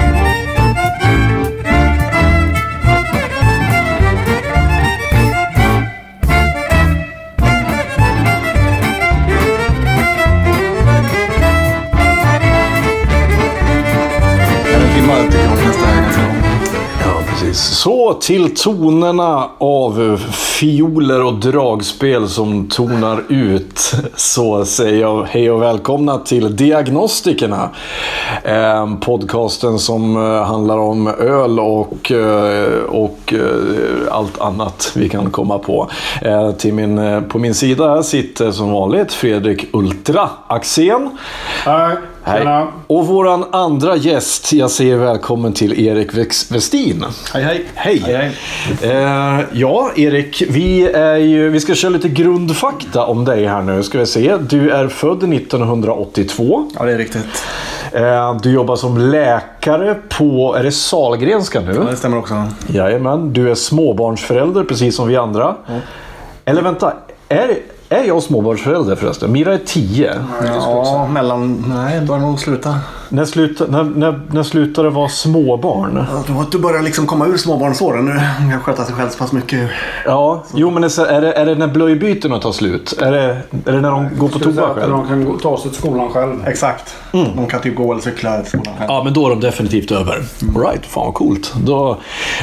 En Så till tonerna av fioler och dragspel som tonar ut så säger jag hej och välkomna till Diagnostikerna. Eh, podcasten som eh, handlar om öl och, eh, och eh, allt annat vi kan komma på. Eh, till min, på min sida här sitter som vanligt Fredrik Ultra Axén. Hej, Hej. tjena. Och våran andra gäst, jag säger välkommen till Erik Westin. Hej hej. Hej! Hej, Eh, ja, Erik, vi, är ju, vi ska köra lite grundfakta om dig här nu. Ska vi se. Du är född 1982. Ja, det är riktigt. Eh, du jobbar som läkare på, är det Salgrenska nu? Ja, det stämmer också. Jajamän. Du är småbarnsförälder precis som vi andra. Eller vänta, är, är jag småbarnsförälder förresten? Mira är 10. Ja, mellan... Nej, bör nog sluta. När, sluta, när, när, när slutade det vara småbarn? Ja, Du börjar liksom komma ur småbarnsåren nu. Kan sköta sig själv så pass mycket. Ja, jo men är det, är det, är det när blöjbytena tar slut? Är det, är det när de går på toa att själv? De kan gå- ta sig till skolan själv. Exakt. De kan typ gå eller cykla till skolan själv. Ja, men då är de definitivt över. All right, fan vad coolt. Då,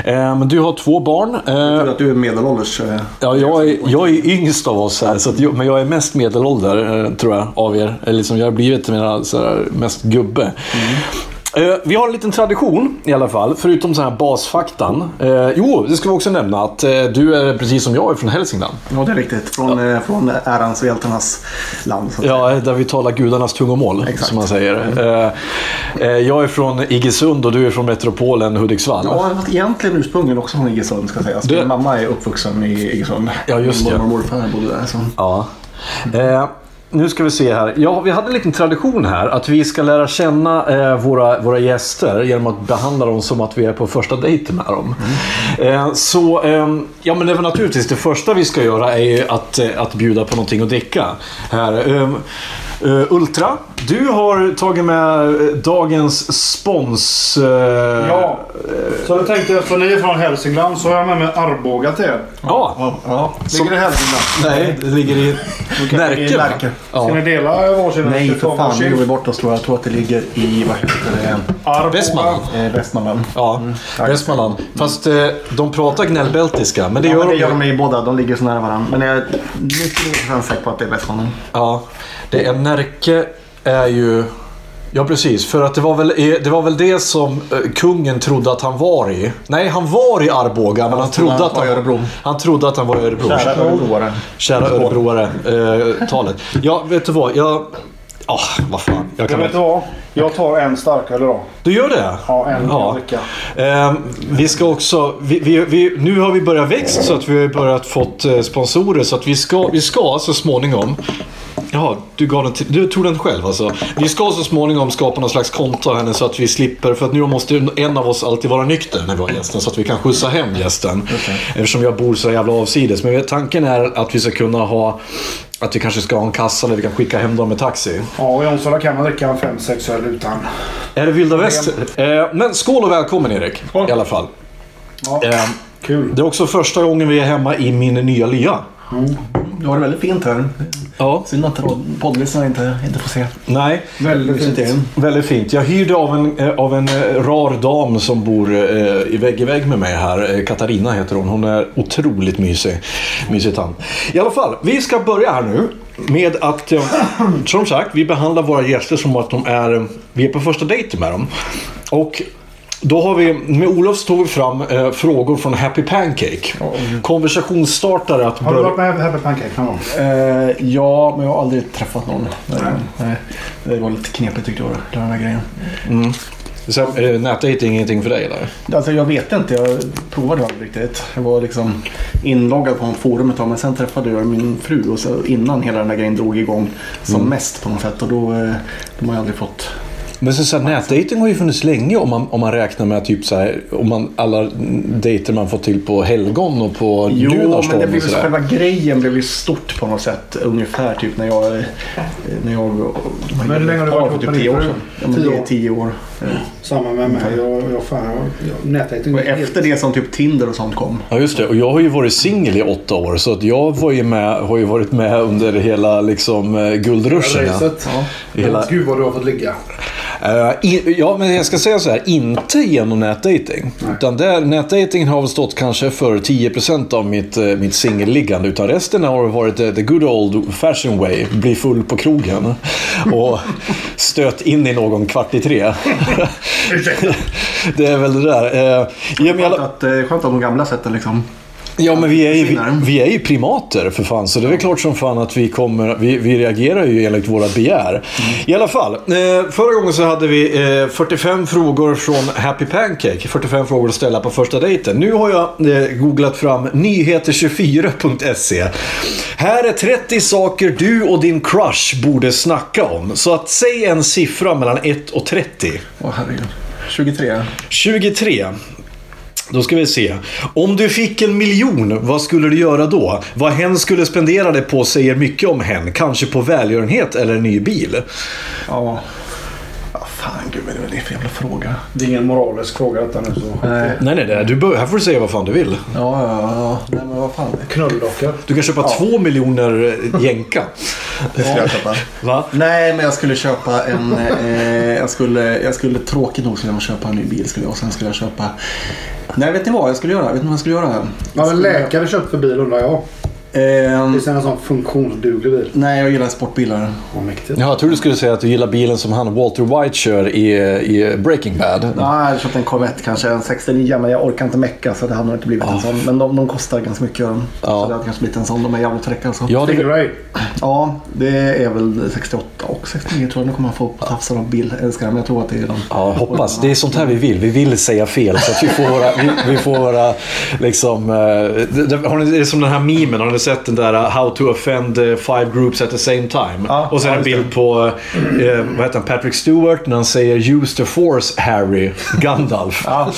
eh, men du har två barn. Eh, Tur att du är medelålders. eh, ja, jag, är, jag är yngst av oss här, så att jag, men jag är mest medelålder eh, tror jag av er. Eller liksom, jag har blivit mina, så här, mest gubbe. Eh, Vi har en liten tradition i alla fall, förutom så här basfaktan. Eh, jo, det ska vi också nämna att eh, du är precis som jag är från Hälsingland. Ja, det är riktigt. Från, eh, från ärans och hjältarnas land. Ja, där vi talar gudarnas tungomål, Exakt. som man säger. Eh, Jag är från Iggesund och du är från metropolen Hudiksvall. Ja, jag var egentligen ursprungligen också från Iggesund ska sägas. Det- Min mamma är uppvuxen i Iggesund. Ja, just Min mormor och morfar bodde där. Så. Ja. Eh, nu ska vi se här. Ja, vi hade en liten tradition här att vi ska lära känna eh, våra, våra gäster genom att behandla dem som att vi är på första dejten med dem. Eh, så, ehm, ja men det väl naturligtvis det första vi ska göra är ju att, eh, att bjuda på någonting att dricka. Här. Ehm, eh, Ultra, du har tagit med eh, dagens spons... eh, Ja, så jag tänkte för ni är från Hälsingland så har jag med mig Arboga till er. Ja, Ja. Ligger i Hälsingland? nej, det ligger i Närke. Närke. Ska Ja. ni dela varsin? Nej, för fan. Nu går vi bort oss tror jag. Jag tror att det ligger i, vad heter det? Västmanland. Eh, Västmanland. Ja. Västmanland. Fast eh, de pratar gnällbältiska, men det Ja, gör men det de gör ju. de i båda. De ligger så nära varandra. Men jag är 99% säker på att det är Västmanland. Ja, det är Närke är ju... Ja, precis. För att det var väl eh, det, var väl det som eh, kungen trodde att han var i. Nej, han var i Arboga, men han trodde han att var han i Örebro. Han trodde att han var i Örebro. Kära örebroare. Kära Örebroare-talet. ja, vet du vad? Jag... Ah, vad fan. Jag Jag kan... vet du vad? Jag tar en starkare då. Du gör det? Ja, en jag dricka. Eh, vi ska också, vi, vi, vi, nu har vi börjat växa så att vi har börjat fått eh, sponsorer så att vi ska, vi ska så småningom Jaha, du, gav den till, du tog den själv alltså. Vi ska så småningom skapa någon slags konto henne så att vi slipper, för att nu måste en av oss alltid vara nykter när vi har gästen så att vi kan skjutsa hem gästen. Eftersom jag bor så jävla avsides. Men tanken är att vi ska kunna ha, att vi kanske ska ha en kassa där vi kan skicka hem dem med taxi. Ja, och i Onsala kan man dricka en 5-6 öl utan. Är det vilda väster? Eh, men skål och välkommen Erik. I alla fall. Ja, Eh, kul. det är också första gången vi är hemma i min nya lya. Du har det väldigt fint här. Ja. Synd att poddlyssnarna inte, inte får se. Nej, Väldigt fint. väldigt fint. Jag hyrde av en, eh, av en eh, rar dam som bor eh, i vägg i vägg med mig här. Eh, Katarina heter hon. Hon är otroligt mysig. Mysig tant. I alla fall, vi ska börja här nu med att, eh, som sagt, vi behandlar våra gäster som att de är, vi är på första dejten med dem. Och då har vi, med Olof så tog vi fram eh, frågor från Happy Pancake. Konversationsstartare att Har du varit med Happy Pancake någon gång? Eh, ja, men jag har aldrig träffat någon. Nej. Nej. Det var lite knepigt tyckte jag, den här grejen. Så, eh, nätdating är ingenting för dig eller? Alltså jag vet inte, jag provade aldrig riktigt. Jag var liksom inloggad på en forum ett tag men sen träffade jag min fru och så innan hela den här grejen drog igång som mest på något sätt och då, eh, de har jag aldrig fått Men så, så här, nätdating har ju funnits länge om man, om man räknar med typ så här, om man, alla dejter man får till på helgon och på Jo, men det blev själva grejen blev ju stort på något sätt. Ungefär typ när jag... När jag Men hur länge har du varit ihop typ med tio din år fru? Ja, men det är år. tio år. Samma med mig. Jag, jag, fan, jag, nätdating Och efter det som typ Tinder och sånt kom. Ja just det, och jag har ju varit singel i åtta år så att jag var ju med, har ju varit med under hela liksom, eh, guldruschen. Ja. Hela- Gud vad du har fått ligga. Eh, i, ja, men jag ska säga så här, inte genom nätdating. Utan där, nätdating har väl stått kanske för 10% av mitt, eh, mitt singelliggande. Utan resten har varit eh, the good old fashion way. Bli full på krogen. Och stöt in i någon kvart i tre. det är väl det där. Men Skönt att, skönt att de gamla sätten liksom. Ja, men vi är, ju, vi, vi är ju primater för fan. Så det är väl klart som fan att vi kommer... Vi, vi reagerar ju enligt våra begär. I alla fall. Eh, förra gången så hade vi eh, 45 frågor från Happy Pancake. 45 frågor att ställa på första dejten. Nu har jag eh, googlat fram nyheter24.se. Här är 30 saker du och din crush borde snacka om. Så att säg en siffra mellan 1 och 30. Åh herregud. 23. 23. Då ska vi se. Om du fick en miljon, vad skulle du göra då? Vad hen skulle spendera det på säger mycket om hen. Kanske på välgörenhet eller en ny bil. Ja. Ja, fan gud vad är det för jävla fråga? Det är ingen moralisk fråga detta nu. Så. Nej. Nej, nej, nej. Du bör, här får du säga vad fan du vill. Ja, ja, ja. Nej men vad fan. Knulldockor. Du kan köpa två miljoner eh, jänka. Det skulle jag köpa. Va? Nej, men jag skulle köpa en... Eh, jag, skulle, jag skulle tråkigt nog skulle jag köpa en ny bil. Skulle jag, och sen skulle jag köpa... Nej, vet ni vad jag skulle göra? Vet ni vad jag skulle göra? Ja, men skulle- läkare köpt för bil undrar jag. Ehm, Det är en sån funktionsduglig bil. nej, jag gillar sportbilar. Vad mäktigt. Ja, jag tror du skulle säga att du gillar bilen som han Walter White kör i, i Breaking Bad. Nej, jag hade köpt en Corvette kanske, en 69 men jag orkar inte mecka så det hade nog inte blivit en sån. Men de, de kostar ganska mycket. Ja. Så det hade kanske blivit en sån. De är jävligt fräcka alltså. Ja, det. Ja, det är väl 68 och 69 tror jag. Nu kommer man få på tafsar av bilälskare men jag tror att det är de. Ja, hoppas. Det är sånt här vi vill. Vi vill säga fel så att vi får våra, vi, vi får våra liksom... eh, det, det, har ni, det är som den här memen, har ni sett den där uh, How to offend uh, five groups at the same time? Ja, och sen ja, en bild på, eh, vad heter han, Patrick Stewart när han säger “Use the force Harry” Gandalf. Ja,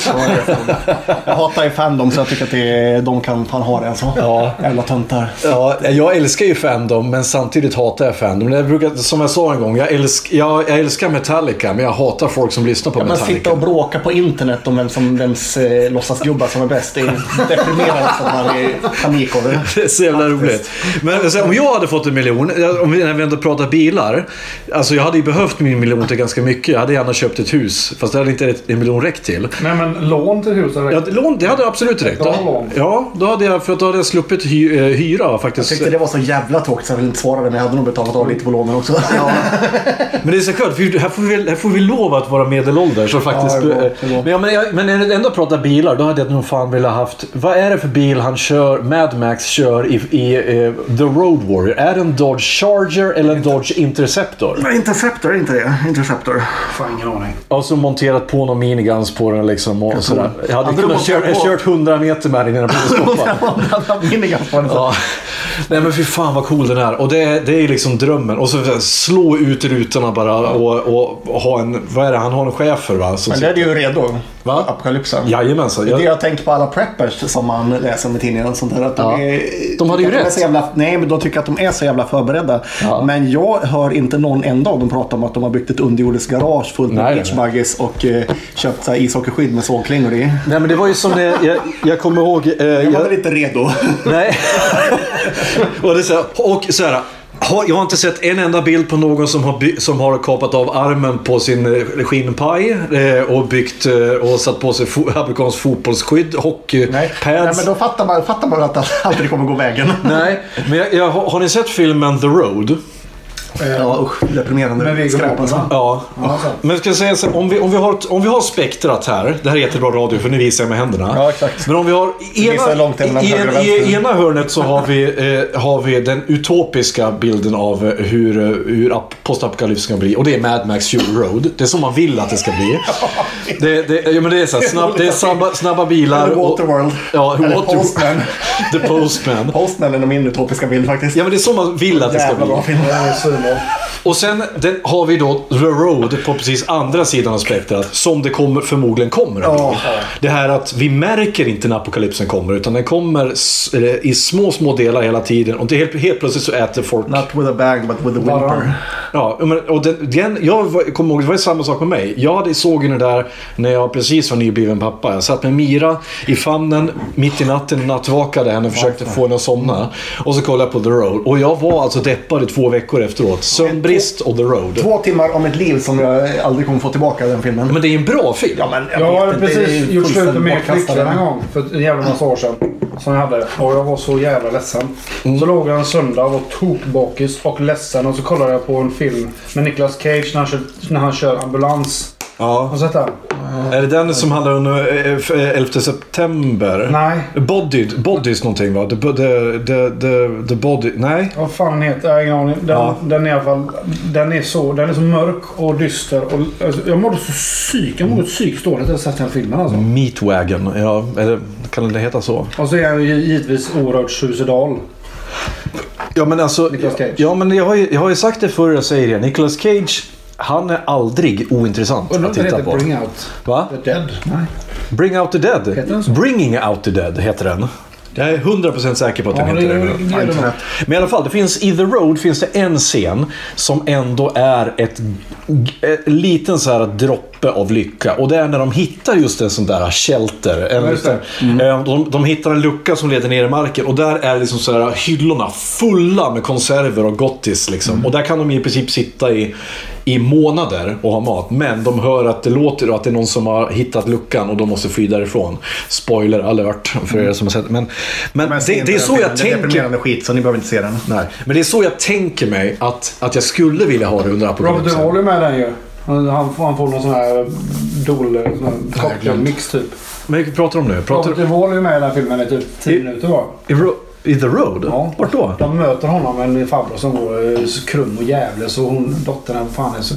jag hatar ju Fandom så jag tycker att det de kan fan ha det alltså. Ja. Jävla töntar. Ja, jag älskar ju Fandom men samtidigt hatar jag Fandom. Jag brukar, som jag sa en gång, jag, älsk, jag, jag älskar Metallica men jag hatar folk som lyssnar på Men Metallica. sitta och bråka på internet om vem som, vems eh, låtsasgubbar som är bäst. Det är deprimerande så att man är panik över det. Jävla roligt. Men så, om jag hade fått en miljon, om vi, när vi ändå pratar bilar. Alltså jag hade ju behövt min miljon till ganska mycket. Jag hade gärna köpt ett hus. Fast det hade inte en miljon räckt till. Nej men lån till huset Ja, det- lån, det hade absolut räckt. Lån. Ja, då hade jag, för att då hade jag sluppit hy, eh, hyra Jag faktiskt. tyckte det var så jävla tråkigt så jag ville inte svara det men jag hade nog betalat av lite på lånen också. Men det är så skönt, för här får vi, här får vi lov att vara medelålders. Faktiskt, Ja, det var- det var- men, ja, men, jag, men när jag ändå pratar bilar, då hade jag nog fan velat haft... Vad är det för bil han kör, Mad Max kör i, i eh, The Road Warrior? Är det en Dodge Charger eller en Dodge Interceptor? Nej, Interceptor är inte det. Interceptor. Fan ingen aning. Och så monterat på någon miniguns på den liksom. Och sådär. Jag hade du kunnat på- kört 100 meter med den innan jag blev. Ja. Nej men fy fan vad cool den är. Och det, är- det är liksom drömmen. Och så slå ut rutorna bara och, och, och ha en... Vad är det? Han har en chef för va? Som Men det är ju redo. Va? Apokalypsen. Jajamensan. Det är det Jag, jag tänker på alla preppers som man läser med tidningen. Och sånt där, att de, Ja. är, De hade ju rätt. är så jävla, nej, men de tycker att de är så jävla förberedda. Ja. Men jag hör inte någon enda av dem prata om att de har byggt ett underjordiskt garage fullt med beachbuggies och eh, köpt så här, ishockeyskydd med sågklingor i. nej men det var ju som det... Jag, jag kommer ihåg... Eh, Jag var jag, väl inte redo. nej. och, det är så här, och så här. Jag har inte sett en enda bild på någon som har, by, som har kapat av armen på sin eh, skinnpaj eh, och byggt eh, och satt på sig fo, amerikansk fotbollsskydd, hockeypads. Nej. nej, men då fattar man, fattar man att det aldrig kommer gå vägen. Nej, men jag, jag, har har ni sett filmen The Road? Ja usch, deprimerande. Med Viggo skräp alltså. Ja. Ja. Men jag ska säga så, om vi, om, vi har, om vi har spektrat här. Det här är jättebra radio för nu visar jag med händerna. Ja, exakt. Men om vi har ena, i, och i, ena hörnet så har vi, eh, har vi den utopiska bilden av eh, hur, eh, hur ap- postapokalyps ska bli. Och det är Mad Max Fury Road. Det är som man vill att det ska bli. Det, det, ja, men det är, så här, snabb, det är snabba, snabba bilar. Eller och- Waterworld. Ja, Eller Water, Postman. The Postman. Postman är nog min utopiska bild faktiskt. Ja men det är så man vill att det ska Jävla bli. bra film. Det är svinbra. Och sen den, har vi då The Road på precis andra sidan av spektrat. Som det kommer, förmodligen kommer att bli. Det här att vi märker inte när apokalypsen kommer. Utan den kommer eh, i små, små delar hela tiden. Och det helt, helt plötsligt så äter folk... Not with a bag but with a whimper. Ja, men, och den, den, jag kommer ihåg, det var samma sak med mig. Jag hade, såg ju det där när jag precis var nybliven pappa. Jag satt med Mira i famnen mitt i natten, nattvakade henne och försökte få henne att somna. Och så kollade jag på The Road. Och jag var alltså deppad i två veckor efteråt. Sömnbrist och The Road. Två timmar om ett liv som jag aldrig kommer få tillbaka den filmen. Men det är en bra film. Ja, men Jag har vet inte, precis ju gjort slut med flickvän en gång för en jävla massa år sedan. Som jag hade. Och jag var så jävla ledsen. Så låg jag en söndag och var tokbakis och ledsen. Och så kollade jag på en film med Nicolas Cage när han kör, när han kör ambulans. Har Ja. du sett den? Är det den som handlar om eh, f- eh, 11 september? Nej. Bodied, Bodies någonting va? The, the, the, the, the Body... Nej? Vad fan den heter? Jag har ingen aning. Den, Ja. den är i alla fall... Den är så, den är så mörk och dyster. Och, alltså, jag mådde så psyk. Jag mådde psykiskt dåligt när jag sett den filmen alltså. Meatwagon. Ja, eller kan det heta så? Och så är jag ju givetvis oerhört suicidal. Ja men alltså... Nicolas Cage. Ja men jag har, ju, jag har ju sagt det förr, jag säger det. Nicolas Cage, han är aldrig ointressant att titta heter på. Bring Out Va? the Dead? Nej. Bring Out the Dead. Heter den så? Bringing Out the Dead heter den. Jag är 100% säker på att den Ja, heter det, det. det, det, Men i alla fall, det finns, i The Road finns det en scen som ändå är ett, en liten så här droppe av lycka. Och det är när de hittar just en sån där shelter. En liten, eh, de, de hittar en lucka som leder ner i marken och där är liksom så här hyllorna fulla med konserver och gottis. Liksom. Och där kan de i princip sitta i, i månader och ha mat. Men de hör att det låter och att det är någon som har hittat luckan och de måste fly därifrån. Spoiler alert för er som har sett. Men, men, det, det är så jag filmen. Det är tänker. deprimerande skit så ni behöver inte se den. Nej, men det är så jag tänker mig att, att jag skulle vilja ha det under Robert apokalypsen. Duvall är med den ju. Han, han, får- någon sån här dol... sån här cocktailmix typ. Men vi pratar om nu? Pratar Robert Duvall är med i den filmen i typ 10 minuter var. I, The Road? Ja. Vart då? De möter honom, en farbror som går eh, krum och jävlig. Så hon, dottern, vad fan är så.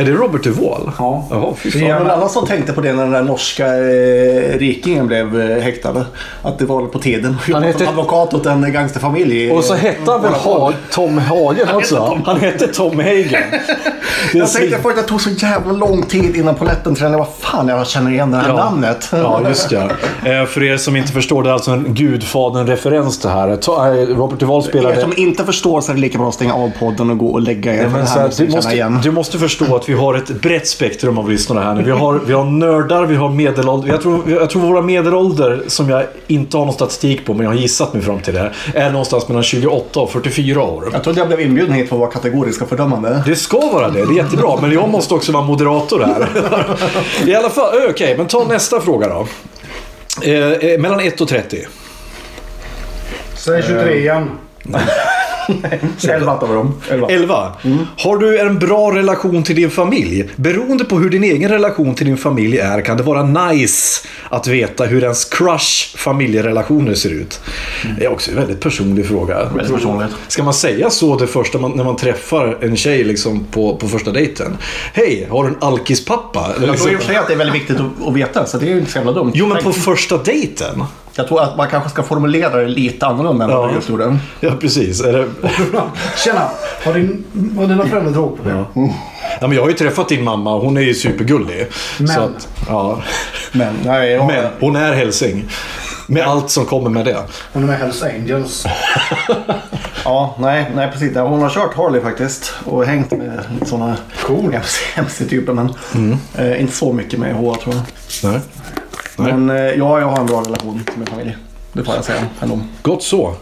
Är det Robert Duvall? Ja. Jaha, fy Det fan. är- Var det alla som tänkte på det när den där norska eh, rikingen blev eh, häktad? Att det var på tiden. Han heter- som advokat åt en gangsterfamilj. Och så hette han väl ha Tom Hagen också? Han hette Tom Hagen. Det är Jag så- tänkte först att det tog så jävla lång tid innan polletten tränade. Vad fan, jag känner igen det här Ja. namnet. Ja, just ja. Eh, För er som inte förstår, det är alltså en Gudfadern-referens det här. Ta- eh, Robert Duvall Er spelade... som inte förstår så är det lika bra att stänga av podden och gå och lägga er. Så här här, du, måste, igen. du måste förstå att vi har ett brett spektrum av lyssnare här nu. Vi har, vi har nördar, vi har medelålder. Jag tror, jag tror våra medelålder, som jag inte har någon statistik på, men jag har gissat mig fram till det, är någonstans mellan 28 och 44 år. Jag trodde jag blev inbjuden hit för att vara kategorisk och fördömande. Det ska vara det, det är jättebra. Men jag måste också vara moderator här. I alla fall, okej, men ta nästa fråga då. Eh, eh, mellan 1 och 30. Säg 23 igen. Elva av dem. Elva. 11. Har du en bra relation till din familj? Beroende på hur din egen relation till din familj är kan det vara nice att veta hur ens crush familjerelationer ser ut. Det är också en väldigt personlig fråga. Väldigt personligt. Ska man säga så det första man, när man träffar en tjej liksom på, på första dejten? Hej, har du en alkispappa? Jag tror i och liksom- för sig att det är väldigt viktigt att, att veta, så det är ju inte så jävla dumt. Jo, men på första dejten? Jag tror att man kanske ska formulera det lite annorlunda än vad Ja. du just gjorde. Ja, precis. Är det... Tjena! Har, din, har dina föräldrar drogproblem? Ja, men jag har ju träffat din mamma. Hon är ju supergullig. Men. Så att, ja. Men, nej, jag, men hon är hälsing. Med allt som kommer med det. Hon är med Hells Angels. ja, nej, nej, precis. Hon har kört Harley faktiskt och hängt med sådana Cool. MC-typer. Men eh, inte så mycket med HA tror jag. Nej. Nej. Men eh, ja, jag har en bra relation till min familj. Det får jag säga ändå. Gott så.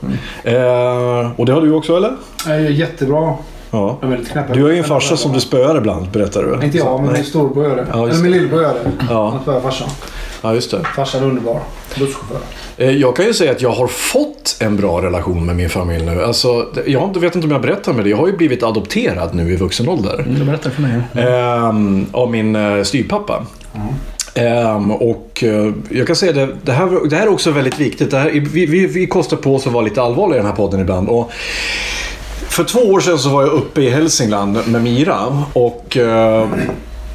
Eh, och det har du också eller? Eh, jättebra. Ja. De är knäppa. Du har ju en farsa som du spöar ibland, berättar du. Inte jag, men min storbror gör det. Ja, Eller min lillbror gör det. Ja. Han spöar farsan. Ja, just det. Farsan är underbar. Busschaufför. Eh, Jag kan ju säga att jag har fått en bra relation med min familj nu. Alltså, jag vet inte om jag berättar med det. Jag har ju blivit adopterad nu i vuxen ålder. Du berättar för mig. Ehm, av min uh, styvpappa. Um, och uh, jag kan säga det, det här, det här är också väldigt viktigt. Det här, vi, vi, vi kostar på oss att vara lite allvarliga i den här podden ibland. Och för två år sedan så var jag uppe i Hälsingland med Mira. Och, uh,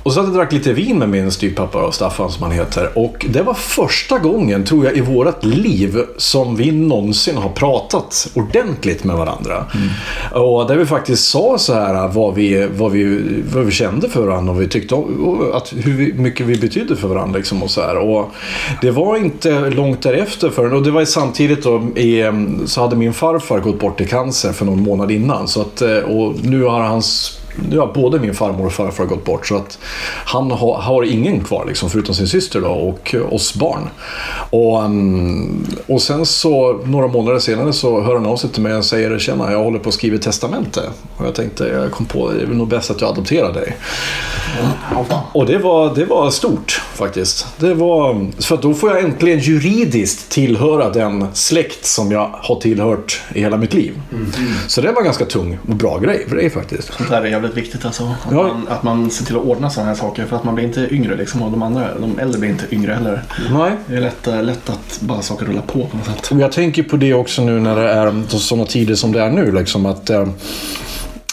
och så satt jag drack lite vin med min styvpappa och Staffan som han heter. Och det var första gången, tror jag, i vårt liv som vi någonsin har pratat ordentligt med varandra. Och där vi faktiskt sa så här vad vi, vad vi, vad vi kände för varandra och vi tyckte om, att, hur mycket vi betydde för varandra. Liksom och så, här. och det var inte långt därefter för och det var samtidigt då, i, så hade min farfar gått bort i cancer för någon månad innan. Så att, och nu har hans nu har både min farmor och farfar gått bort så att han har, har ingen kvar liksom, förutom sin syster då, och oss barn. Och, mm, och sen så några månader senare så hör han av sig till mig och säger Tjena, jag håller på att skriva testamente. Och jag tänkte, jag kom på det är nog bäst att jag adopterar dig. Och det var, det var stort faktiskt. Det var, för då får jag äntligen juridiskt tillhöra den släkt som jag har tillhört i hela mitt liv. Så det var en ganska tung och bra grej för dig faktiskt. Sånt där är jävligt viktigt alltså. Att, Ja. man, att man ser till att ordna sådana här saker. För att man blir inte yngre liksom. Och de andra, de äldre blir inte yngre heller. Nej. Det är lätt, eh, lätt att bara saker rullar på på något sätt. Och jag tänker på det också nu när det är sådana tider som det är nu. Liksom, att, eh,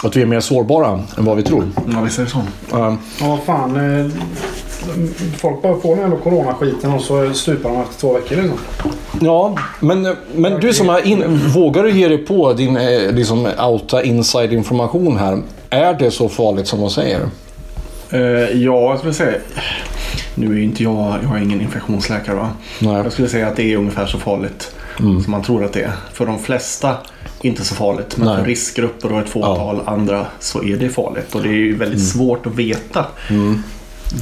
att vi är mer sårbara än vad vi tror. Ja, visst är det så. Eh, Ja, fan. eh, Folk bara får den jävla coronaskiten och så stupar de efter två veckor liksom. Ja, men, men du som är in, vågar du ge dig på din liksom, outa inside information här? Är det så farligt som de säger? Eh, ja, jag skulle säga... Nu är inte jag, jag är ingen infektionsläkare va. Nej. Jag skulle säga att det är ungefär så farligt som man tror att det är. För de flesta inte så farligt. Men Nej. för riskgrupper och ett fåtal andra så är det farligt. Och det är ju väldigt svårt att veta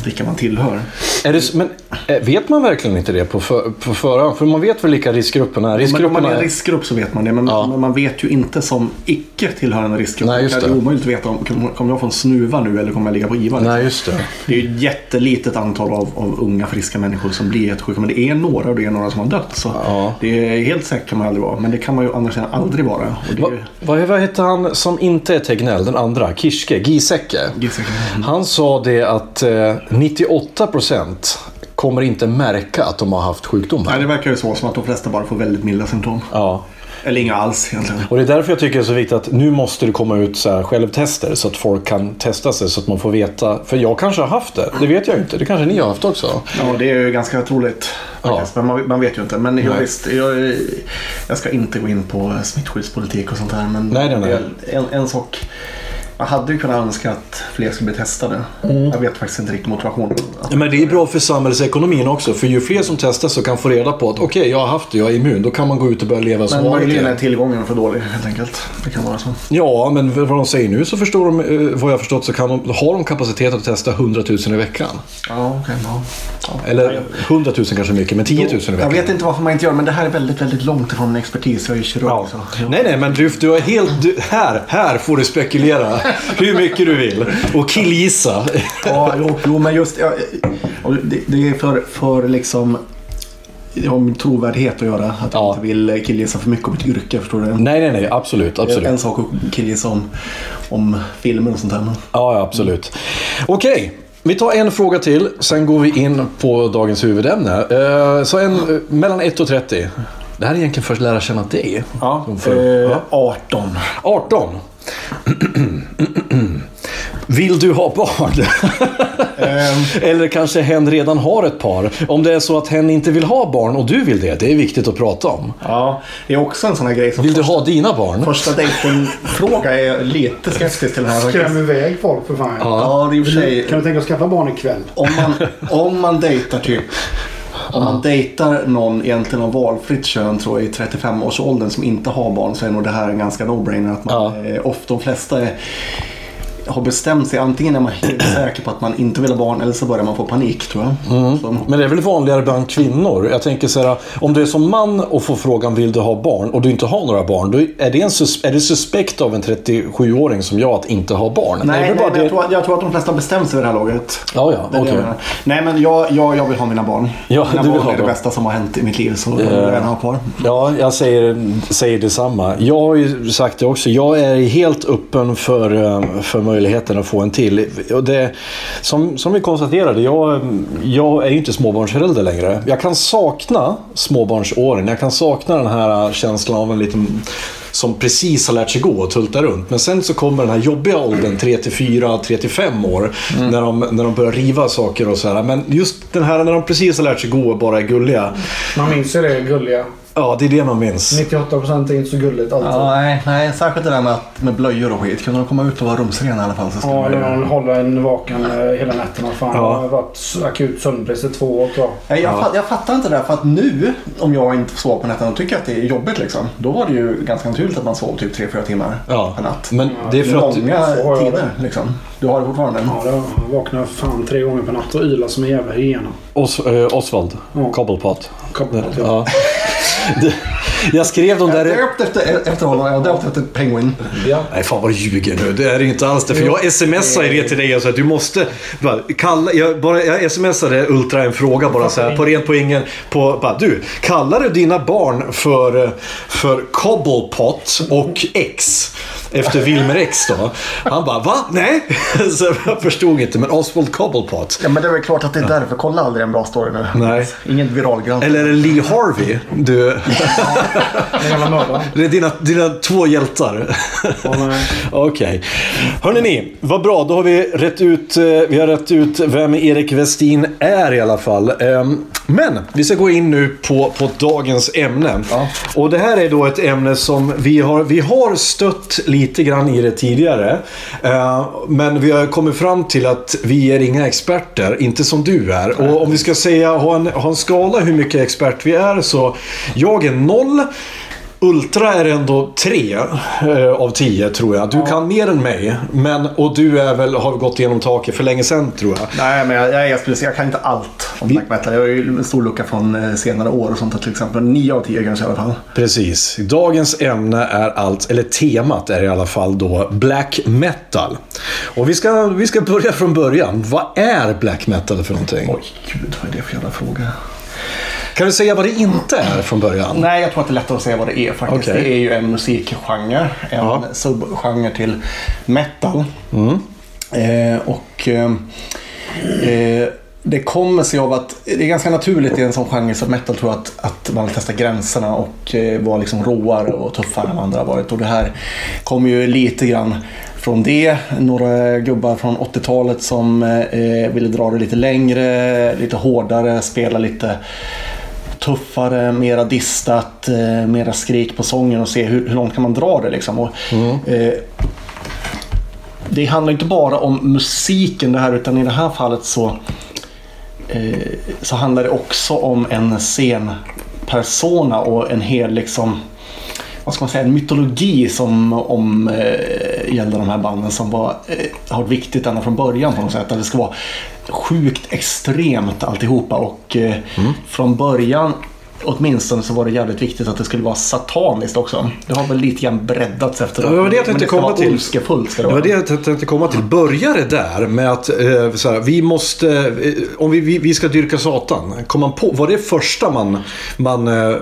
vilka man tillhör. Är det, men eh, vet man verkligen inte det på, för, på förhand? För man vet väl vilka riskgrupperna är? Men om Riskgrupperna man är en är... riskgrupp så vet man det. Men, Ja. men man vet ju inte som icke tillhörande riskgrupp. Nej, just det är det. omöjligt att veta om kommer jag få en snuva nu eller kommer jag ligga på IVA. Nej, just det. Det är ju ett jättelitet antal av, av unga friska människor som blir jättesjuka. Men det är några och det är några som har dött. Så Ja. det är helt säkert kan man aldrig vara. Men det kan man ju sidan aldrig vara. Det Va, är, vad, vad hette han som inte är Tegnell, den andra? Kirske? Giesecke? Giesecke. Han sa det att eh, 98% kommer inte märka att de har haft sjukdomen. Nej, det verkar ju så som att de flesta bara får väldigt milda symptom. Ja. Eller inga alls egentligen. Och det är därför jag tycker det är så viktigt att nu måste det komma ut så här självtester så att folk kan testa sig så att man får veta. För jag kanske har haft det. Det vet jag inte. Det kanske ni har haft också. Ja, det är ju ganska troligt. Ja. Men man, man vet ju inte. Men jag, visst, jag, jag ska inte gå in på smittskyddspolitik och sånt här. Men Nej, nej, nej. En, en sak. Man hade ju kunnat önska att fler skulle bli testade. Jag vet faktiskt inte riktigt motivationen. Att- Men det är bra för samhällsekonomin också. För ju fler som testas så kan få reda på att okej, jag har haft det, jag är immun. Då kan man gå ut och börja leva som Men vanligt möjligen är tillgången för dålig helt enkelt. Det kan vara så. Ja, men vad de säger nu så förstår de, eh, vad jag har förstått så kan de, har de kapacitet att testa 100 000 i veckan. Ja, okej. ja. Ja. Eller 100 000 kanske mycket, men 10 000 i veckan. Jag vet inte varför man inte gör men det här är väldigt, väldigt långt ifrån expertis. Jag är kirurg. Ja. Så. Nej, nej, men du, du är helt... Du, här, här får du spekulera hur mycket du vill. Och killgissa. Ja, jo, jo men just ja, det, det är för, för liksom det har med trovärdighet att göra. Att jag Ja. inte vill killgissa för mycket om ett yrke. Förstår du? Nej, nej, nej. Absolut. Det är absolut. En sak att killgissa om, om filmer och sånt här. Men... Ja, ja, absolut. Okej. Vi tar en fråga till, sen går vi in på dagens huvudämne. Eh, Så en, eh, mellan 1 och 30. Det här är egentligen för att lära känna dig. Ja, för- eh, ja. 18. 18. Vill du ha barn? Eller kanske hen redan har ett par. Om det är så att hen inte vill ha barn och du vill det, det är viktigt att prata om. Ja, det är också en sån här grej som Vill du ha dina barn? första dejten-fråga är lite skeptisk till den här. Skräm iväg folk för fan. Ja, det är för sig. Kan du tänka dig att skaffa barn ikväll? Om man, om man dejtar typ om man dejtar någon egentligen av valfritt kön tror jag i 35-årsåldern som inte har barn så är nog det här en ganska no-brainer. Att man, Ja. eh, ofta de flesta är har bestämt sig. Antingen är man helt säker på att man inte vill ha barn eller så börjar man få panik tror jag. Mm. Men det är väl vanligare bland kvinnor? Jag tänker så här, om du är som man och får frågan vill du ha barn och du inte har några barn. Då är det, en sus- är det suspekt av en 37-åring som jag att inte ha barn? Nej, nej det- jag, tror, att- jag tror att de flesta har bestämt sig vid det här laget. Ja, ja, menar. Nej men jag, jag, jag vill ha mina barn. Ja, mina du vill barn är det bästa som har hänt i mitt liv så jag vill gärna ha kvar. Ja, jag säger, säger detsamma. Jag har ju sagt det också. Jag är helt öppen för, eh, för möjligheten att få en till. Och det, som, som vi konstaterade, jag, jag är ju inte småbarnsförälder längre. Jag kan sakna småbarnsåren. Jag kan sakna den här känslan av en liten som precis har lärt sig gå och tulta runt. Men sen så kommer den här jobbiga åldern, 3 till 4, 3 till 5 år. När, de, när de börjar riva saker och så här. Men just den här när de precis har lärt sig gå och bara är gulliga. Man minns ju det gulliga. Ja, det är det man minns. 98% är inte så gulligt alltid. Ja, nej, nej, särskilt det där med, att, med blöjor och skit. Kunde de komma ut och vara rumsrena i alla fall så skulle Ja, man eller någon håller en vaken eh, hela nätterna. Fan, Ja. har varit akut sömnbrist i två år tror jag. Nej, jag, Ja. fatt, jag fattar inte det där för att nu om jag inte sova på nätterna och tycker att det är jobbigt liksom. Då var det ju ganska naturligt att man sov typ 3-4 timmar Ja, per natt. men det är för att... Långa tider liksom. Du har det fortfarande? Ja, jag vaknar fan tre gånger per natt och ylar som en jävla hyena. Os, eh, Oswald, Ja. Cobblepot. Kopplat till. Ja. de, Jag skrev de Jag är där... döpt efter, efter honom. Jag döpt efter Penguin. Ja. Nej, fan vad du ljuger nu. Det är inte alls det. För jag smsade det till dig och sa att du måste... Bara, kalla, jag, bara, jag smsade Ultra en fråga bara så här på rent på ingen. På, bara, du, kallar du dina barn för, för Cobblepot och X? Efter Wilmer X då. Han bara, va? Nej? Så jag förstod inte. Men Oswald Cobblepot. Ja men det är väl klart att det är därför. Kolla aldrig en bra story nu. Nej. Ingen viralgranskning. Eller är det Lee Harvey? Du. det är dina, dina två hjältar. Okej. Hörrni ni, vad bra. Då har vi rätt ut, eh, vi har rätt ut vem Erik Westin är i alla fall. Men vi ska gå in nu på, på dagens ämne. Och det här är då ett ämne som vi har, vi har stött lite grann i det tidigare. Eh, Men vi har kommit fram till att vi är inga experter, inte som du är. Och om vi ska säga, ha en, ha en skala hur mycket expert vi är så jag är noll. Ultra är ändå tre eh, av tio tror jag. Du kan mer än mig. Men, och du är väl, har gått igenom taket för länge sedan tror jag. Nej, men jag, jag, är speciell. jag kan inte allt om black metal. Jag har ju en stor lucka från eh, senare år och sånt. Till exempel 9 av 10 kanske i alla fall. Precis. Dagens ämne är allt, eller temat är i alla fall då black metal. Och vi ska, vi ska börja från början. Vad är black metal för någonting? Oj, gud vad är det för jävla fråga? Kan du säga vad det inte är från början? Nej, jag tror att det är lättare att säga vad det är faktiskt. Okej. Det är ju en musikgenre. En Ja. subgenre till metal. Eh, och eh, eh, det kommer sig av att det är ganska naturligt i en sån genre som metal tror jag att, att man vill testa gränserna och eh, vara liksom råare och tuffare än andra har varit. Och det här kommer ju lite grann från det. Några gubbar från 80-talet som eh, ville dra det lite längre, lite hårdare, spela lite tuffare, mera distat, eh, mera skrik på sången och se hur, hur långt kan man dra det liksom. Och, eh, det handlar inte bara om musiken det här utan i det här fallet så, eh, så handlar det också om en scenpersona och en hel liksom vad ska man säga, en mytologi som om eh, gällde de här banden som var, eh, har varit viktigt ända från början på något sätt. Att det ska vara sjukt extremt alltihopa och eh, från början åtminstone så var det jävligt viktigt att det skulle vara sataniskt också. Det har väl lite grann breddats efter Ja, det var det jag tänkte komma vara till. ondskefullt ska det Det var vara. det jag tänkte komma till. Börjar det där med att eh, så här, vi måste, eh, om vi, vi, vi ska dyrka Satan. Kom man på, var det första man, man eh,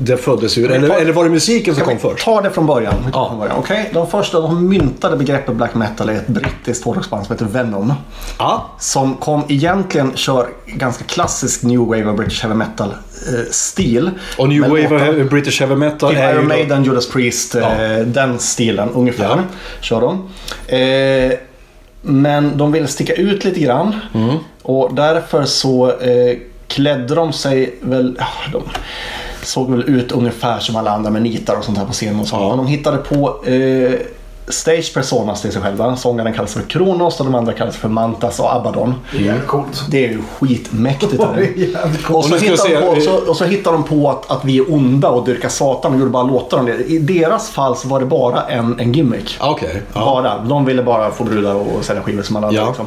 det föddes ur? Eller, ta- eller var det musiken som kom först? ta det från början? Ja. början. Okej, De första de myntade begreppet black metal är ett brittiskt hårdrocksband som heter Venom. Ja. Som kom egentligen kör ganska klassisk new wave av British heavy metal stil. Och New Med Wave och British Heavy Metal är Iron då- Maiden, Judas Priest, eh, den stilen ungefär. Ja. Kör de. Eh, men de ville sticka ut lite grann. Mm. Och därför så eh, klädde de sig väl... ja, De såg väl ut ungefär som alla andra med nitar och sånt här på scenen och så. Ja. Men de hittade på eh, stage personas till sig själva. Sångaren kallas för Kronos och de andra kallas för Mantas och Abaddon. Det är coolt. Det är ju skitmäktigt. är är coolt. Och så, hittar på, så, och så hittar de på att, att vi är onda och dyrkar Satan och gjorde bara låtar om det. I deras fall så var det bara en, en gimmick. Okej. Ja. Bara. De ville bara få brudar och sälja skivor som alla andra. Ja. Liksom.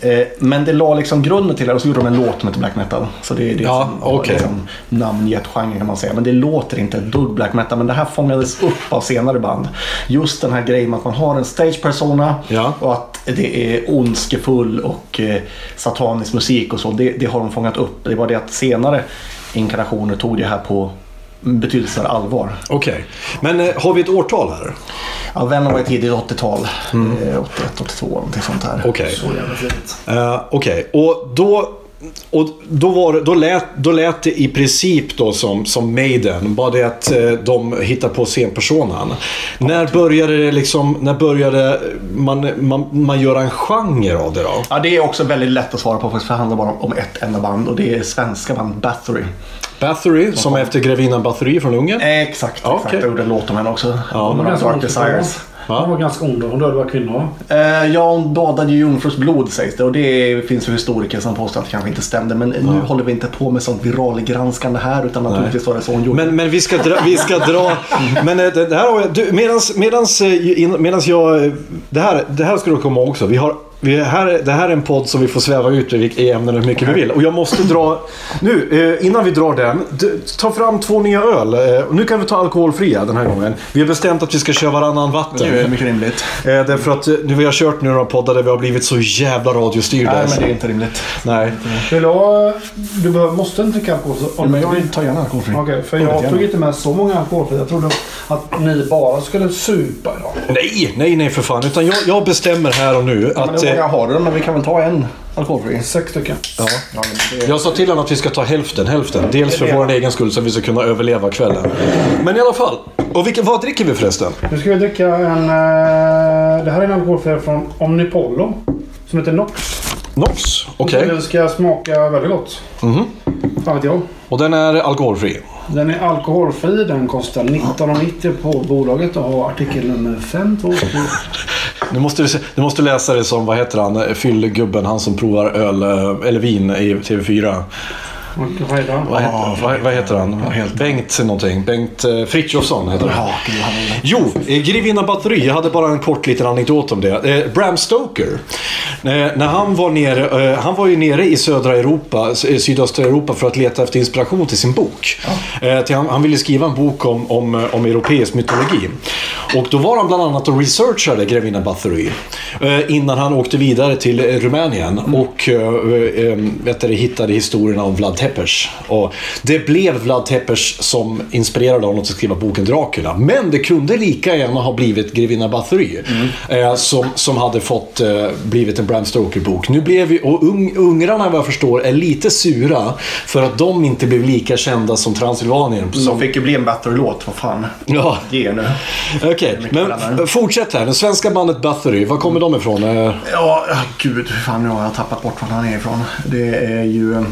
Eh, men det la liksom grunden till det och så gjorde de en låt som heter Black Metal. Så det är det Ja, som har okej. liksom namngett genren kan man säga. Men det låter inte ett dugg Black Metal. Men det här fångades upp av senare band. Just den här grejen med att man har en stage persona Ja. och att det är ondskefull och eh, satanisk musik och så. Det, det har de fångat upp. Det var det att senare inkarnationer tog det här på betydelse allvar. Okej. Men eh, har vi ett årtal här? Ja, Venom var tidigt 80-tal. Eh, 81, 82 någonting sånt här. Okej. Så jävla fint. Eh, Okej, och då... Och då, var, då, lät, då lät det i princip då som, som Maiden, bara det att eh, de hittar på scenpersonan. När började det liksom, när började man, man, man göra en genre av det då? Ja, det är också väldigt lätt att svara på faktiskt, för det handlar bara om, om ett enda band och det är svenska band Bathory. Bathory, som är efter grevinnan Bathory från Ungern. Exakt, Ja, exakt. okej. Jag gjorde en låt om henne också. Ja, Dark Desires. Hon var ganska ond. Hon dödade bara kvinnor. Eh, ja, hon badade ju jungfrus blod sägs det och det finns ju historiker som påstår att det kanske inte stämde. Men nu håller vi inte på med sånt viralgranskande här utan naturligtvis var det så hon gjorde. Men, men vi ska dra... Vi ska dra men eh, det, här har jag... Du, medans, medans, eh, medans jag... eh, Det här, det här ska du komma ihåg också. Vi har... Vi är här, det här är en podd som vi får sväva ut i ämnen hur mycket vi vill. Och jag måste dra... Nu, eh, innan vi drar den. Ta fram två nya öl. Eh, Nu kan vi ta alkoholfria den här gången. Vi har bestämt att vi ska köra varannan vatten. det är mycket rimligt. Eh, därför att nu vi har kört nu några poddar där vi har blivit så jävla radiostyrda. Nej, men det är inte rimligt. Nej. Vill du ha... Du måste inte dricka alkohol. så- Men jag tar gärna alkoholfri. Okej, för Väldigt jag gärna. tog inte med så många alkoholfria. Jag trodde att ni bara skulle supa idag. Nej, nej, nej för fan. Utan jag, jag bestämmer här och nu att... hur många har du? Men vi kan väl ta en alkoholfri. Sex stycken. Ja. Ja, det... Jag sa till honom att vi ska ta hälften, hälften. Dels för vår egen skull så att vi ska kunna överleva kvällen. Men i alla fall. Och vilken, vad dricker vi förresten? Nu ska vi dricka en... eh, det här är en alkoholfri från Omnipollo. Som heter Nox. Nox. Okej. Den ska smaka väldigt gott. Mhm. Fan vet jag. Och den är alkoholfri. Den är alkoholfri. Den kostar 19,90 på bolaget och har artikel nummer 522. Nu måste du, se- du måste läsa det som, vad heter han, fyllgubben, han som provar öl eh, eller vin i TV4. Vad heter han? Vad, heter, vad, vad heter han? Bengt någonting. Bengt eh, Frithiofsson heter han. Jo, eh, Grevinna Batteri. Jag hade bara en kort liten anekdot om det. Eh, Bram Stoker. Eh, när han var nere, eh, han var ju nere i södra Europa, sydöstra Europa för att leta efter inspiration till sin bok. Till han, han ville skriva en bok om, om, om europeisk mytologi. Och då var han bland annat och researchade Grevinna Bathory. Innan han åkte vidare till Rumänien och eh, eh, vet du, hittade historierna om Vlad Tepes. Och det blev Vlad Tepes som inspirerade honom till att skriva boken Dracula. Men det kunde lika gärna ha blivit Grevinna Bathory. Eh, som, som hade fått eh, blivit en Bram Stoker-bok. Nu blev vi, och ung, ungrarna vad jag förstår är lite sura för att de inte blev lika kända som Transylvanien. Som Som, fick ju bli en Bathory-låt, vad fan. ja, Ge nu. okej. Men skillnad. f- fortsätt här. Det svenska bandet Bathory, var kommer de ifrån? Eh, Ja, ja, gud, hur fan nu har jag tappat bort var han är ifrån. Det är ju...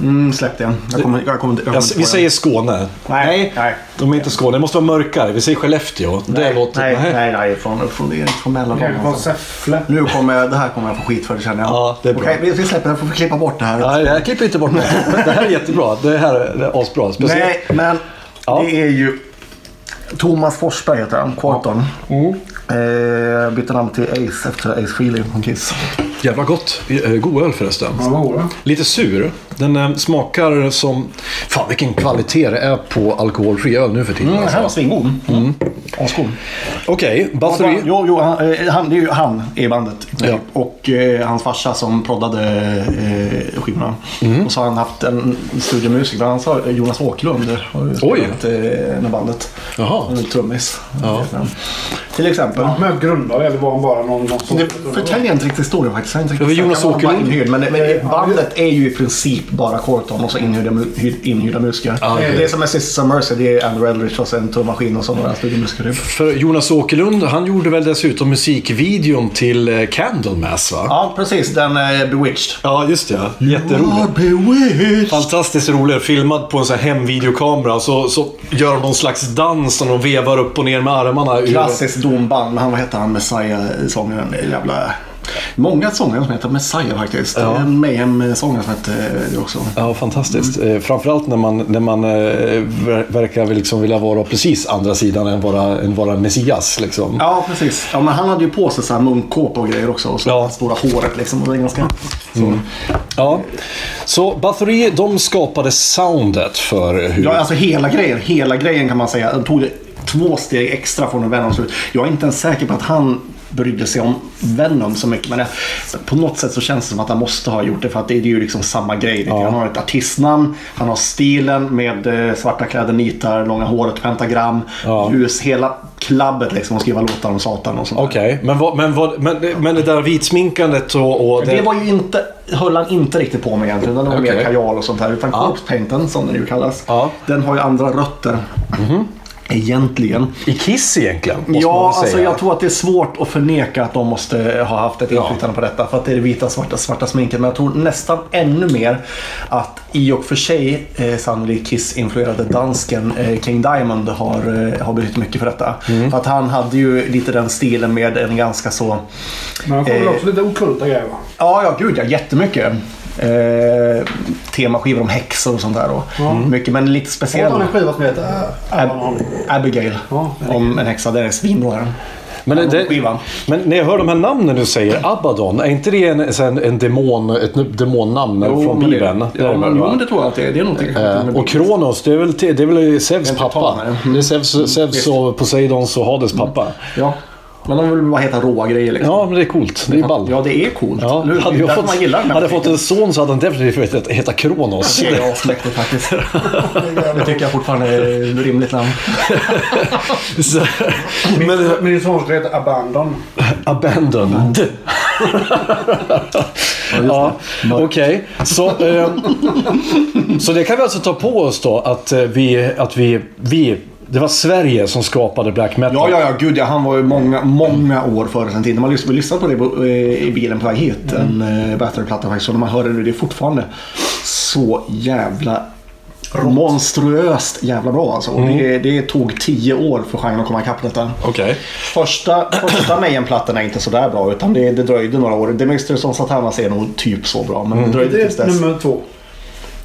Mm, släpp det. Jag kommer, jag kommer, jag kommer Jag, inte på vi det. säger Skåne. Nej, nej. De är inte Skåne. Det måste vara mörkare. Vi säger Skellefteå. Det Nej, låter... nej, nej. nej, nej, från, från, det är från Mälardalen. Kanske från alltså. Säffle. Nu kommer jag, det här kommer jag få skit för känner jag. Ja, det är bra. Okej, vi, vi släpper det. Jag får klippa bort det här. Nej, jag klipper inte bort det. Det här är jättebra. Det här är asbra. Speciellt. Nej, men Ja. det är ju Thomas Forsberg heter han, Quarton. Eh, bytte namn till Ace efter Ace Frehley från Kiss. Jävla gott. Eh, God öl förresten. Ja? Lite sur. Den eh, smakar som... Fan vilken kvalitet det är på alkoholfri öl nu för tiden. Mm, alltså. han var svingod. Mm. Asgod. Okej, Bathory. Jo, jo han, eh, han, det är ju han i bandet. Ja. Och eh, hans farsa som proddade eh, skivorna. Mm. Och så har han haft en studiomusiker. Bland annat så har Jonas Åkerlund har ju Oj. spelat eh, med bandet. Jaha. Han är trummis. Ja. Till exempel. Ja, med grundare eller var han bara någon, någon som... Det förtäljer inte riktigt historien faktiskt. Jag är inte Det var Jonas Åkerlund. inhyrd, Men, men bandet är ju i princip bara Corton och så inhyrda, inhyrda musiker. Ah, okej. Det är som med Sisters of Mercy. Det är Andrew Eldridge och så en trummaskin och så några studiomusiker. För Jonas Åkerlund, han gjorde väl dessutom musikvideon till eh, Candlemass va? Ja, precis. Den är Bewitched. Ja, just det. Jätterolig. Fantastiskt rolig. Filmad på en sån här hemvideokamera. Så, så gör de någon slags dans och de vevar upp och ner med armarna. Klassiskt domband. Men han, vad heter han, Messiah-sångaren? Det är Jävla... Många sångare som heter Messiah faktiskt. Ja. En Mayhem-sångare som heter det också. Ja, fantastiskt. Eh, framförallt när man, när man eh, ver- verkar liksom vilja vara precis andra sidan än vara, än vara Messias. Liksom. Ja, precis. Ja, men han hade ju på sig så här munkkåpa och grejer också. Och så Ja. Mm. stora håret liksom. Och det är ganska... Så. Ja. Så Bathory, de skapade soundet för hur... Ja, alltså hela grejen. Hela grejen kan man säga. De tog det två steg extra från Venom. Så Jag är inte ens säker på att han brydde sig om Venom så mycket. Men det, på något sätt så känns det som att han måste ha gjort det. För att det är ju liksom samma grej. Ja. Han har ett artistnamn. Han har stilen med eh, svarta kläder, nitar, långa håret, pentagram, Ja. ljus. Hela klabbet liksom. Och skriva låtar om Satan och sånt. Okej, men, vad, men, vad, men, men det där vitsminkandet och... och Det var ju inte, höll han inte riktigt på med egentligen. Den var mer Okej. kajal och sånt här. Utan Ja. corpse painten, som den ju kallas, Ja. Den har ju andra rötter. Egentligen. I Kiss egentligen, måste man Ja, väl alltså jag tror att det är svårt att förneka att de måste ha haft ett Ja. inflytande på detta. För att det är det vita, svarta, svarta sminket. Men jag tror nästan ännu mer att i och för sig eh, sannolikt Kiss-influerade dansken eh, King Diamond har, eh, har betytt mycket för detta. Mm. För att han hade ju lite den stilen med en ganska så... Men han väl Eh. också lite okulta grejer va? Ja, ja gud ja, jättemycket. Eh, temaskivor om häxor och sånt där. Och Mycket, men lite Har speciell. han en skiva som heter... Ab- Abigail. Ja, om en häxa. Den är svinbra den. Men, det, skivan. men när jag hör de här namnen du säger, Abaddon, är inte det en, en, en demon, ett demonnamn från men Bibeln? Det, Det är ja, men, väl, jo, men det tror jag att det är. Det är någonting. Eh, och Kronos, det är väl, det är väl Zeus pappa? Mm. Det är Zeus, Zeus och Poseidons och Hades pappa. Ja. Men de vill bara heta råa grejer liksom. Ja, men det är coolt. Det är ball. Ja, det är coolt. Ja, hur? hade jag fått, man gillar hade jag fått en son så hade han definitivt heta, heta Kronos. Det är asmäktigt faktiskt. det tycker jag fortfarande är ett rimligt namn. Så- Min, min son ska heta Abandon. Abandoned. ja, Okej, så, eh, så det kan vi alltså ta på oss då att eh, vi, att vi, vi det var Sverige som skapade black metal. Ja, ja, ja. Gud ja. Han var ju många, många år före sin tid. När man lyssnade, på det eh, i bilen på väg hit. En uh, Battery-platta faktiskt. Och när man hör det nu, det är fortfarande så jävla monstruöst jävla bra alltså. Och det, det tog tio år för genren att komma ikapp detta. Okej. Första, första Mayhem-plattan är inte så där bra utan det, det dröjde några år. Mistress of Satanas är nog typ så bra men det dröjde Det tills är dess. nummer två.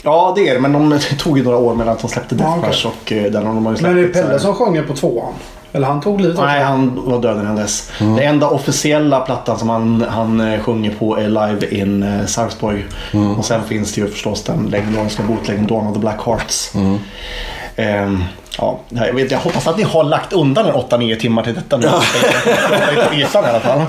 Ja det är det men de tog ju några år mellan att de släppte Death Ja. Crash och eh, den har de har ju släppt. Men det är. Pelle som sjunger på tvåan. Eller han tog livet Nej, han var död innan dess. Den enda officiella plattan som han, han eh, sjunger på är Live in eh, Sarpsborg. Och sen finns det ju förstås den legendariska bootleggen Dawn of the Black Hearts. Ehm, ja, jag, vet, jag hoppas att ni har lagt undan en 8-9 timmar till detta nu. Ytan i alla fall.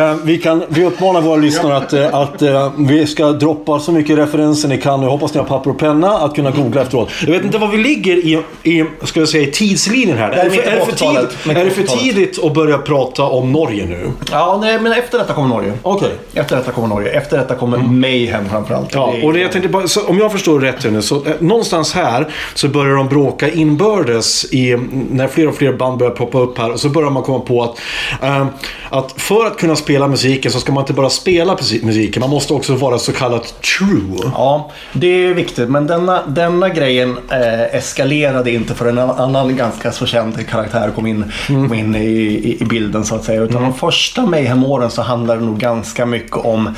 Eh, Vi, kan, vi uppmanar våra lyssnare att, eh, att eh, vi ska droppa så mycket referenser ni kan. Jag hoppas ni har papper och penna att kunna googla efteråt. Jag vet inte var vi ligger i, i, ska jag säga, tidslinjen här. Det är Är det, för, mitten är, på det för 80-talet. tidigt, är det för 80-talet. tidigt att börja prata om Norge nu? Ja, nej, men efter detta kommer Norge. Okej. Efter detta kommer Norge. Efter detta kommer Mayhem framförallt. Ja, och det, jag tänkte bara, om jag förstår rätt nu, så eh, någonstans här så börjar de bråka inbördes i, när fler och fler band börjar poppa upp här. Och så börjar man komma på att, eh, att för att kunna spela musiken så ska man inte bara spela musiken, man måste också vara så kallat true. Ja, det är viktigt. Men denna, denna grejen eh, eskalerade inte för en annan ganska så känd karaktär kom in, kom in i, i, i bilden så att säga. Utan de första Mayhem-åren så handlade det nog ganska mycket om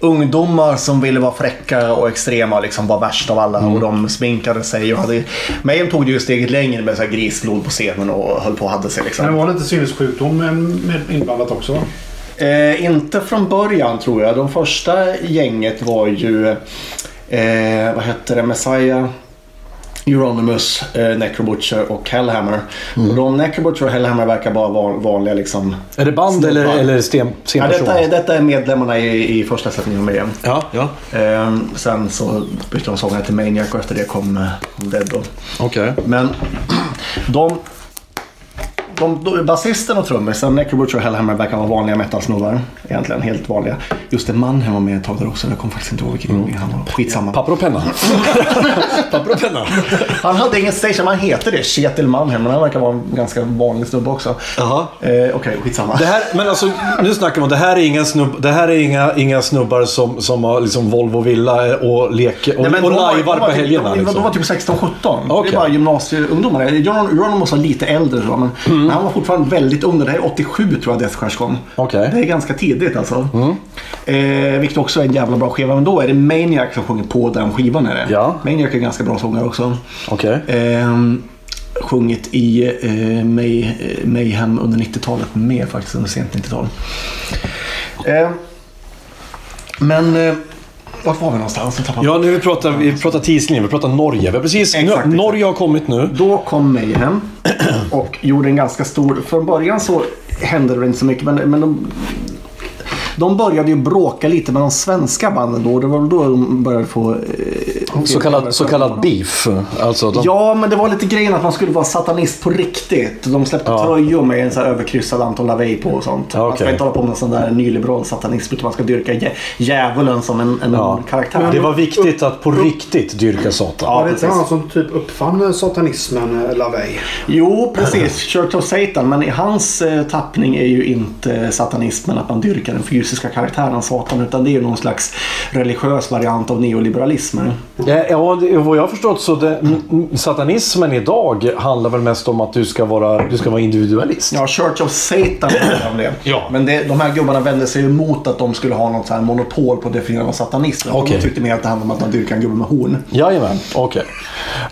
ungdomar som ville vara fräcka och extrema och liksom var värst av alla. Och de sminkade sig och hade... Mayhem tog det ju steget längre med så här grisblod på scenen och höll på och hade sig liksom. Men det var lite sinnessjukdom med, inblandat också? Eh, inte från början tror jag. De första gänget var ju, eh, vad hette det, Messiah, Euronymous, eh, Necrobutcher och Hellhammer. Och de Necrobutcher och Hellhammer verkar bara vara vanliga liksom. Är det band eller, Snubbar. eller sten, Ja, detta, är, detta är medlemmarna i, i första sättningen med igen. Ja, ja. Eh, sen så bytte de sångare till Maniac och efter det kom eh, Dead då. Okej. Men de, de, de, basisten och trummisen, Necrobutcher och Hellhammer verkar vara vanliga metalsnubbar. Egentligen helt vanliga. Just det, Mannheim var med ett tag där också. Jag kommer faktiskt inte ihåg vilken gång han var. Skitsamma. Papper och penna. Papper och penna. Han hade ingen station, han heter det. Kjetil Mannheim. Men han verkar vara en ganska vanlig snubbe också. Jaha. Eh, Okej, skitsamma. Det här, men alltså, nu snackar man det här är inga, snubb, det här är inga, inga snubbar som, som har liksom Volvo Villa och leker och, Nej, och de var- lajvar de var på typ- helgerna. De, de Liksom. var typ 16-17. Okej. Det var gymnasieungdomar. John Ronald var lite äldre men, Mm. Men han var fortfarande väldigt ung. Det här är 87 tror jag Death Crash kom. Mm. Det är ganska tidigt alltså. Eh, vilket också är en jävla bra skiva. Men då är det Maniac som sjunger på den skivan. Är det. Ja. Maniac är ganska bra sångare också. Okej. Ehm, sjungit i eh, May, eh, Mayhem under 90-talet med faktiskt, under sent 90-tal. Ehm, men eh, vart var vi någonstans? Ja, nu vi pratar vi pratar tidslinjen, vi pratar Norge. Vi har precis, Exakt, nu. Norge har kommit nu. Då kom Mayhem och gjorde en ganska stor... Från början så hände det inte så mycket men, men de, de började ju bråka lite med de svenska banden då. Det var väl då de började få... Eh, Så kallad, så kallad beef. Alltså, de, Ja, men det var lite grejen att man skulle vara satanist på riktigt. De släppte Ja. tröjor med en så här överkryssad Anton LaVey på och sånt. Ja, Man ska inte hålla på med sån där nyliberal satanism utan man ska dyrka djä- djävulen som en, en Ja. karaktär. det var viktigt att på riktigt dyrka Satan. Ja, var det inte han som typ uppfann satanismen, eh, LaVey? Jo, precis. Church of Satan. Men i hans eh, tappning är ju inte satanismen att man dyrkar den fysiska karaktären Satan. Utan det är ju någon slags religiös variant av neoliberalismen. Ja, ja, vad jag har förstått så det, satanismen idag handlar väl mest om att du ska vara, du ska vara individualist. Ja, Church of Satan är det. Ja. Men det, de här gubbarna vände sig emot att de skulle ha något så här monopol på att definiera vad satanism är. Okej. De tyckte mer att det handlade om att man dyrkar en gubbe med horn. Jajamän, okej.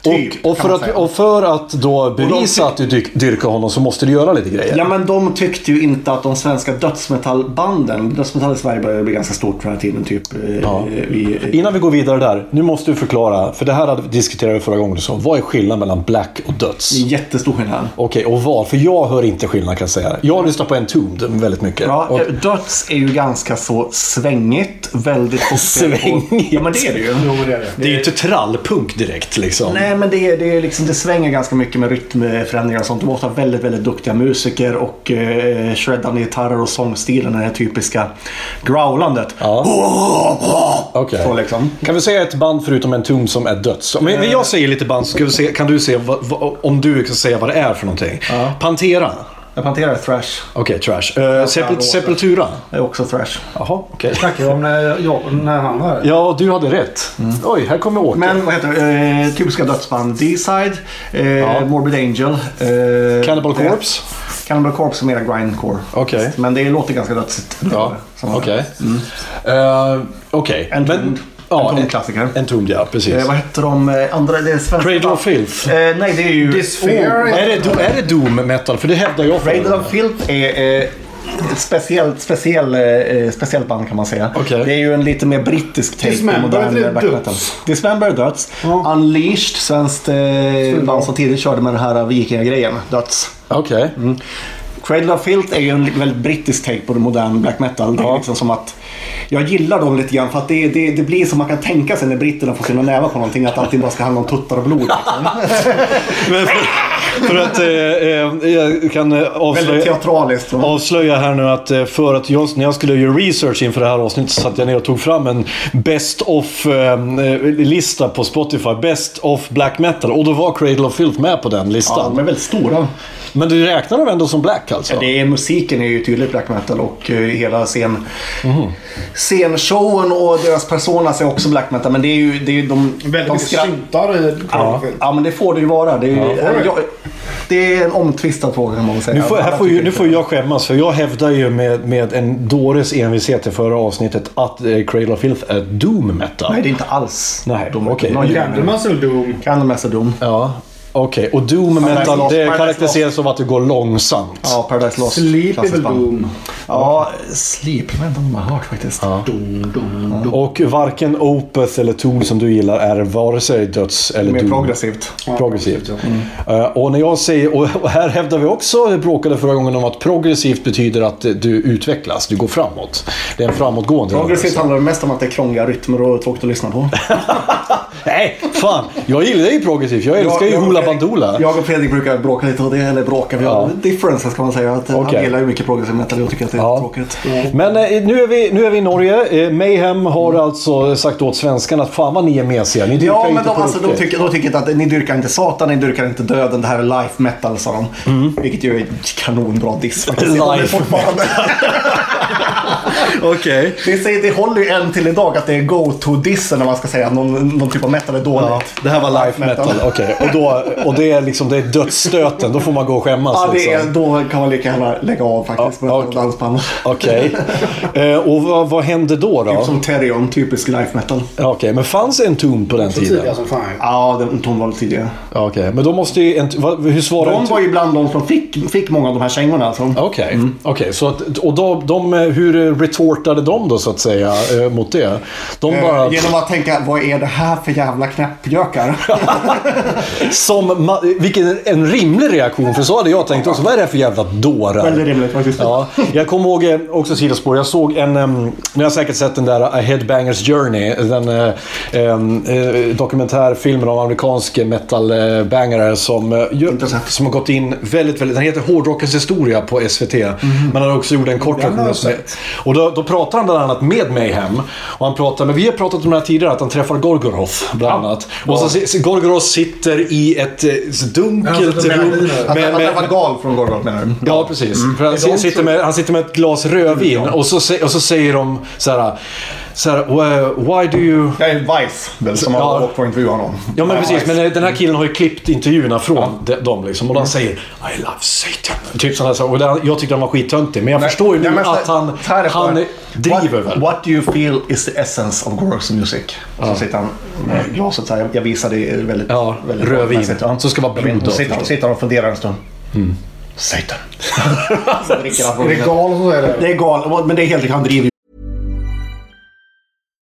Typ, och, och, för att, säga. och för att då bevisa att du dyk, dyrkar honom så måste du göra lite grejer. Ja, men de tyckte ju inte att de svenska dödsmetallbanden, dödsmetall i Sverige började bli ganska stort på den här tiden. Typ, eh, Ja. vi, Innan vi går vidare där, nu måste du förklara, för det här hade vi diskuterat vi förra gången du sa. Vad är skillnaden mellan black och döds? det är jättestor skillnad. Okej, och var? För jag hör inte skillnad kan jag säga. Jag lyssnar på Entombed väldigt mycket. Ja, och, eh, döds är ju ganska så svängigt. Väldigt Svängigt? Ja, men det är det ju. Jo, det är det. det är ju inte trallpunk direkt liksom. Nej, men det, är- det, är liksom, det svänger ganska mycket med rytmförändringar och sånt. De måste ha väldigt, väldigt duktiga musiker och eh, shreddande gitarrer och sångstilen. Här typiska growlandet. Ja. Okej. Så liksom. Kan vi säga ett band förutom Entombed som är döds? Men men jag säger lite band, så se, kan du se vad, vad, om du kan säga vad det är för någonting? Ja. Pantera? Jag Pantera är thrash. Okej, trash. Uh, Sepul- Sepultura? Det är också thrash. Jaha, okej. Snackar vi om när, jag, när han var? Ja, du hade rätt. Oj, här kommer Åke. Men vad heter det? Eh, typiska dödsband. D-side, eh, Morbid Angel. Eh, Cannibal Corpse? Cannibal Corpse är mera grindcore. Okej. Men det låter ganska dödsigt. Ja, Som- okej. Eh, Okej. Entombed. Men- Ja, en- klassiker. Entombed, ja. Precis. Eh, vad heter de eh, andra? Det är svenska. Cradle of Filth? Eh, nej, det är ju... Dysphere. Är det, do- är det Doom metal? För det hävdar jag. Cradle of Filth är eh, ett speciellt, speciell, eh, speciellt band kan man säga. Okej. Det är ju en lite mer brittisk take på modern black metal. Dismember döds. Ja. Unleashed, svenskt eh, band som tidigt körde med den här vikingagrejen. Döds. Okej. Cradle of Filth är ju en väldigt brittisk take på modern black metal. Det är Ja. liksom som att jag gillar dem lite grann för att det, det, det blir som man kan tänka sig när britterna får sina nävar på någonting. Att allting bara ska handla om tuttar och blod. Liksom. Men för, för att eh, eh, jag kan eh, väldigt avslöja, avslöja här nu att eh, för att jag, när jag skulle göra research inför det här avsnittet så satt jag ner och tog fram en Best of-lista på Spotify. Best of Black Metal. Och då var Cradle of Filth med på den Ja, listan. de är väldigt stora. Men du räknar dem ändå som black alltså? Det är, musiken är ju tydligt black metal och eh, hela scen, Mhm. scenshowen och deras personas är också black metal. Men det är ju, det är ju de... Väldigt de mycket syntar i ja. ja, men det får det ju vara. Det är, ju, det. jag, det är en omtvistad fråga kan man säga. Nu får, här får ju, nu får jag skämmas för jag hävdar ju med, med en dåres envishet i förra avsnittet att eh, Cradle of Filth är doom metal. Nej, det är inte alls. Nej, okej. de, Candlemas eller Doom? Candlemass är dom. Ja, okej. Och doom metal Lost, det karaktäriseras av att det går långsamt. Ja, Paradise Lost. Sleep är väl. Doom? Ja, Sleep. Jag vet inte om man har hört faktiskt. Ja. Doom, Doom, Doom. Och varken Opeth eller Tool som du gillar är vare sig döds eller Mer doom. progressivt. Progressivt. Eh, och när jag säger, och här hävdar vi också, vi bråkade förra gången om att progressivt betyder att du utvecklas, du går framåt. Det är en framåtgående Progressivt rörelse. handlar det mest om att det är krångliga rytmer och tråkigt att lyssna på. Nej, fan! Jag gillar ju progressivt. Jag älskar ju ja, Hoola Fredrik- Bandoola? Jag och Fredrik brukar bråka lite och det, eller bråka, vi har Ja. differences kan man säga. Att Okej. Han gillar ju mycket progressiv metal och jag tycker att det är Ja. tråkigt. Men eh, nu, är vi, nu är vi i Norge. Eh, Mayhem har alltså sagt åt svenskarna att fan vad ni är mesiga. Ni dyrkar Ja, men inte de, alltså, de, tycker, de tycker att ni dyrkar inte Satan, ni dyrkar inte döden. Det här är life metal, sa de. Mm. Vilket ju är kanonbra diss faktiskt. Life Det Okej. det, säger, det håller ju än till idag att det är go-to-dissen när man ska säga att någon, någon typ av metal är dåligt. Ja, det här var life metal. Okej. Och, då, och det är liksom det är dödsstöten. Då får man gå och skämmas. Ja, det är, liksom. då kan man lika gärna lägga av faktiskt. Ja, med okej. dansband. Okej. Eh, och vad, vad hände då? då? Typ som Therion, typisk life metal. Ja, Okej, men fanns det en ton på den Så tiden? tidiga som fan. Ja, den tog var tidigare. Ja, Okej, men då måste ju... En, vad, hur svarade De en- var ju bland de som fick, fick många av de här kängorna. Alltså. Okej, okej. så att, och då, de, eh, hur retortade de då så att säga eh, mot det? De bara... Eh, Genom att tänka, vad är det här för jävla knäppjökar? Som, vilken en rimlig reaktion, för så hade jag tänkt också. Vad är det här för jävla dårar? Väldigt rimligt faktiskt. Ja, jag kommer ihåg eh, också sidospår. Jag såg en, um, ni har säkert sett den där A Headbangers Journey. Den um, eh, dokumentärfilmen om amerikansk metalbangare som, som har gått in väldigt, väldigt... Den heter Hårdrockens historia på SVT. Men han har också gjort en kort sett. Och då, då pratar han bland annat med Mayhem. Och han pratar, men vi har pratat om det här tidigare, att han träffar Gorgoroth bland annat. Och så, si- Gorgoroth sitter i ett eh, så dunkelt Ja, så rum. med- att med- träffa gal från Gorgon menar du? Ja, precis. För han, sitter med, han sitter med ett glas rödvin och, så, och så säger de så här, så här "Why- do you... Det är Vice väl som har Ja. åkt på att intervjua honom. Ja men precis, Vice. men eh, den här killen har ju klippt intervjuerna från de, dem liksom. Och han säger I love Satan. Typ sådana saker. Och den, jag tyckte han var skittöntig. Men jag Nej, förstår ju nu nej, att han, så är det han bara. driver what, väl. What do you feel is the essence of Gorg's music? Så sitter han med glaset så här. Jag visar det väldigt... Ja, väldigt rödvin. ja. Så ska vara blod då sitter, han- sitter han och funderar en stund. Satan. han från Är det vinet. gal så är det. Det är gal, men det är helt enkelt, han driver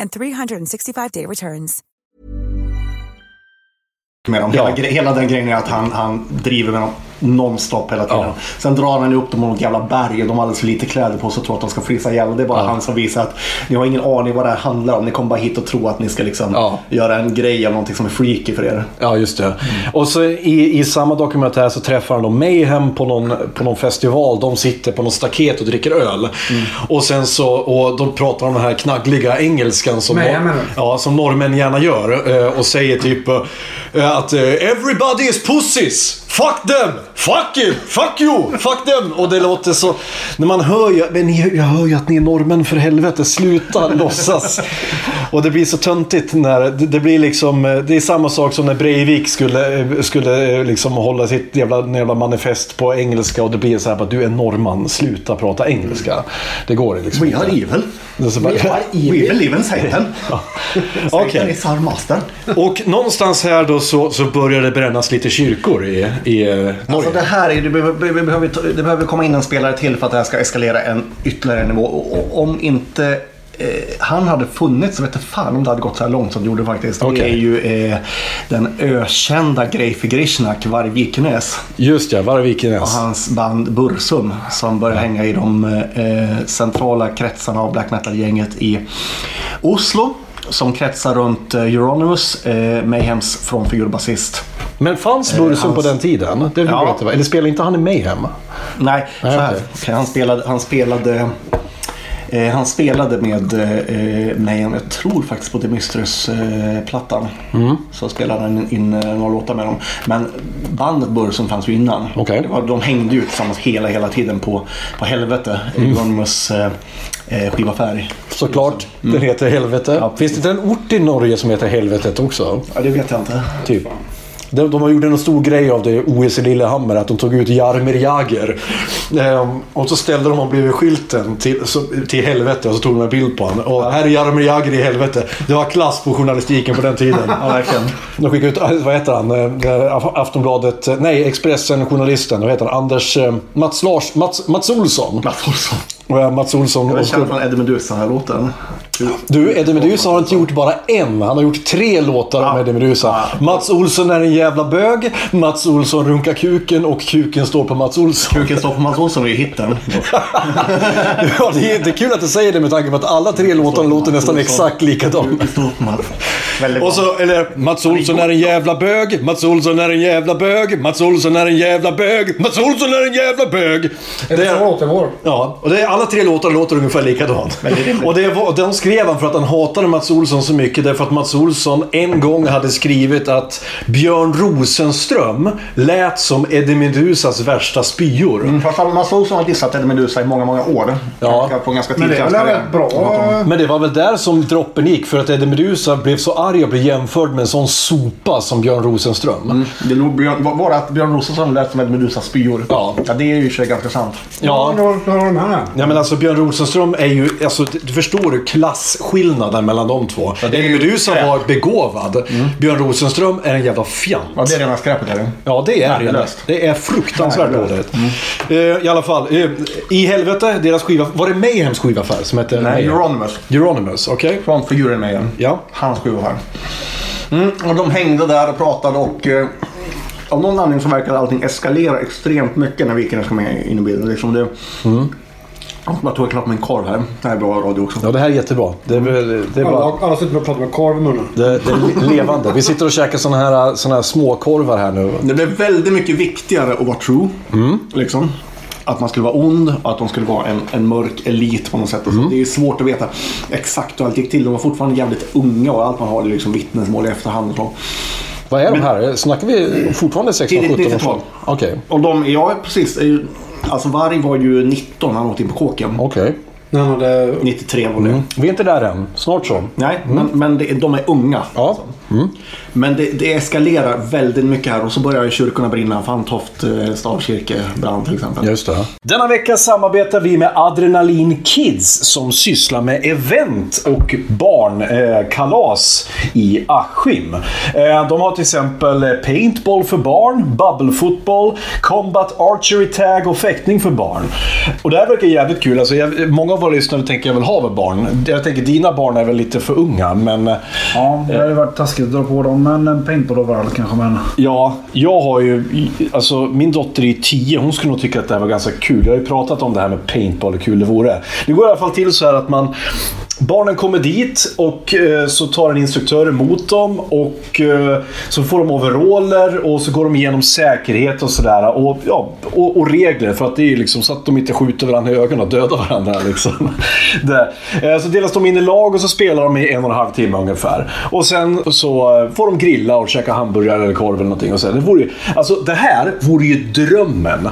and 365-day returns. med dem. Ja. Hela, gre- hela den grejen är att han, han driver med dem nonstop hela tiden. Ja. Sen drar han upp dem på något jävla berg och de har alldeles för lite kläder på sig och tror att de ska frysa ihjäl. Det är bara Ja. han som visar att ni har ingen aning vad det här handlar om. Ni kommer bara hit och tro att ni ska liksom Ja. göra en grej av någonting som är freaky för er. Ja, just det. Och så i, i samma dokumentär så träffar han då Mayhem på någon, på någon festival. De sitter på någon staket och dricker öl. Och sen så, och de pratar om den här knaggliga engelskan som, Mayhem, du? ja, som norrmän gärna gör. eh, Och säger typ eh, att eh, “Everybody is pussies! Fuck them! Fuck it! Fuck you! Fuck them!” Och det låter så... När man hör ju, men ni, jag hör ju att ni är norrmän för helvete. Sluta låtsas. Och det blir så töntigt när det, blir liksom... eh, Det är samma sak som när Breivik skulle, eh, skulle eh, liksom hålla sitt jävla, jävla manifest på engelska och det blir så här att du är norrman, sluta prata engelska. Det går liksom We are evil. Bara- We are evil. We believe in Satan. Satan Okej. is our master. Och någonstans här då så, så börjar det brännas lite kyrkor i, i eh, Norge. Alltså det här är, det, behöver, det, behöver, det komma in en spelare till för att det här ska eskalera en ytterligare nivå. Och, och, om inte eh, han hade funnits så vet jag fan om det hade gått så här långt som det gjorde faktiskt. Det Okej. är ju eh, den ökända Greifi Grishnak, Varg Vikenäs. Just ja, och Varvikenäs. hans band Bursum som börjar hänga i de eh, centrala kretsarna av black metal-gänget i Oslo. Som kretsar runt eh, Euronymous, eh, Mayhems frånfigur och basist. Men fanns Bursum hans- på den tiden? Det Ja. va? Eller spelade inte han i Mayhem? Nej, så Nej, här. okej. Okej, Han spelade, han spelade Eh, han spelade med eh, Mayhem, jag tror faktiskt på The Mistress-plattan. Mm. Så spelade han in eh, några låtar med dem. Men bandet Burzum fanns ju innan. Var, de hängde ju tillsammans hela, hela tiden på, på Helvete. Mm. Euronymous eh, skiva Färg. Såklart. Den heter Helvete. Finns det inte en ort i Norge som heter Helvetet också? Ja, det vet jag inte. Typ. De, de har gjort en stor grej av det OS i Lillehammer, att de tog ut Jaromir Jagr. Ehm, och så ställde de honom bredvid skylten till, så, till helvete och så tog de en bild på honom. Och här är Jaromir Jagr i helvete. Det var klass på journalistiken på den tiden. Ja, verkligen. De skickade ut, vad heter han, Eh, Aftonbladet, eh, nej Expressen-journalisten, vad heter han, Anders, eh, Mats, Lars, Mats, Mats Olsson. Mats Olsson. Eh, Mats Olsson. Jag känner från Eddie Meduza den här låten. Du, Eddie Meduza har inte gjort bara en. Han har gjort tre låtar om Eddie Meduza. Mats Olsson är en jävla bög. Mats Olsson runkar kuken och kuken står på Mats Olsson. Kuken står på Mats Olsson är ju hitten. ja, det är jättekul att du säger det med tanke på att alla tre låtarna låter nästan exakt likadant. Och så, eller Mats Olsson är en jävla bög. Mats Olsson är en jävla bög. Mats Olsson är en jävla bög. Mats Olsson är en jävla bög. Är det vår? Ja, och det är, alla tre låtar låter ungefär likadant. Och det var, de skrev han för att han hatade Mats Olsson så mycket därför att Mats Olsson en gång hade skrivit att Björn Rosenström lät som Eddie Medusas värsta spyor. Mm, Fast Mats Olsson har dissat Eddie Meduza i många, många år. Ja. På ganska Men det är väl karriär. rätt bra? Men det var väl där som droppen gick för att Eddie Meduza blev så arg och blev jämförd med en sån sopa som Björn Rosenström. Mm. Det Björn, det att Björn Rosenström lät som Eddie Meduzas spyor? Ja. ja. Det är ju i och för sig ganska sant. Ja. Då då har de här. Ja men alltså Björn Rosenström är ju, alltså du förstår ju klasskillnaden mellan de två. det är Meduza skräp. var begåvad. Björn Rosenström är en jävla fjant. Ja, det är rena skräpet. Det. Ja, det är det. Det är fruktansvärt dåligt. Eh, I alla fall, eh, i helvete, deras skiva. Var det Mayhems skivaffär som hette Nej, Mayhem? Euronymous. Euronymous, okej. Från figuren med igen. Ja. Hans skiva här. Mm, och de hängde där och pratade och eh, av någon anledning så verkade allting eskalera extremt mycket när Vikingarna kom med in i bilden. Liksom det, Jag bara tog klart med en korv här. Det här är bra radio också. Ja, det här är jättebra. Det är, det är bara... Alla, alla sitter och pratar med korv i munnen. Det, det är levande. Vi sitter och käkar såna här, såna här småkorvar här nu. Det blev väldigt mycket viktigare att vara true. Liksom. Att man skulle vara ond och att de skulle vara en, en mörk elit på något sätt. Så. Det är svårt att veta exakt hur allt gick till. De var fortfarande jävligt unga och allt man har är liksom vittnesmål i efterhand. Och, så. Vad är de här? Snackar vi fortfarande 16, Tidigt 17 90-tal. år? Okej. och de, ja precis. Alltså Varg var ju 19 när han åkte in på kåken. Okej. När han hade... 93 var det. Vi är inte där än. Snart så. Nej, men, men det, de är unga. Ja. Men det, det eskalerar väldigt mycket här och så börjar ju kyrkorna brinna. Fantoft eh, stavkyrka brann till exempel. Just det. Denna vecka samarbetar vi med Adrenalin Kids som sysslar med event och barnkalas i Askim. Eh, De har till exempel eh, paintball för barn, bubblefotboll, combat archery tag och fäktning för barn. Och det här verkar jävligt kul. Alltså, jag, många av våra lyssnare tänker jag väl ha med barn. Jag tänker dina barn är väl lite för unga, men eh, Ja, det hade varit taskigt att dra på dem. Men eh, en paintball-overall kanske. Men... Ja, jag har ju... Alltså, min dotter är 10. Hon skulle nog tycka att det här var ganska kul. Jag har ju pratat om det här med paintball, hur kul det vore. Det går i alla fall till så här att man... Barnen kommer dit och eh, så tar en instruktör emot dem och eh, så får de overaller och så går de igenom säkerhet och sådär. Och, ja, och, och regler för att det är ju liksom så att de inte skjuter varandra i ögonen och dödar varandra. Liksom. det. Eh, så delas de in i lag och så spelar de i en och en halv timme ungefär. Och sen så får de grilla och käka hamburgare eller korv eller någonting. Och så. Det, vore ju, alltså, det här vore ju drömmen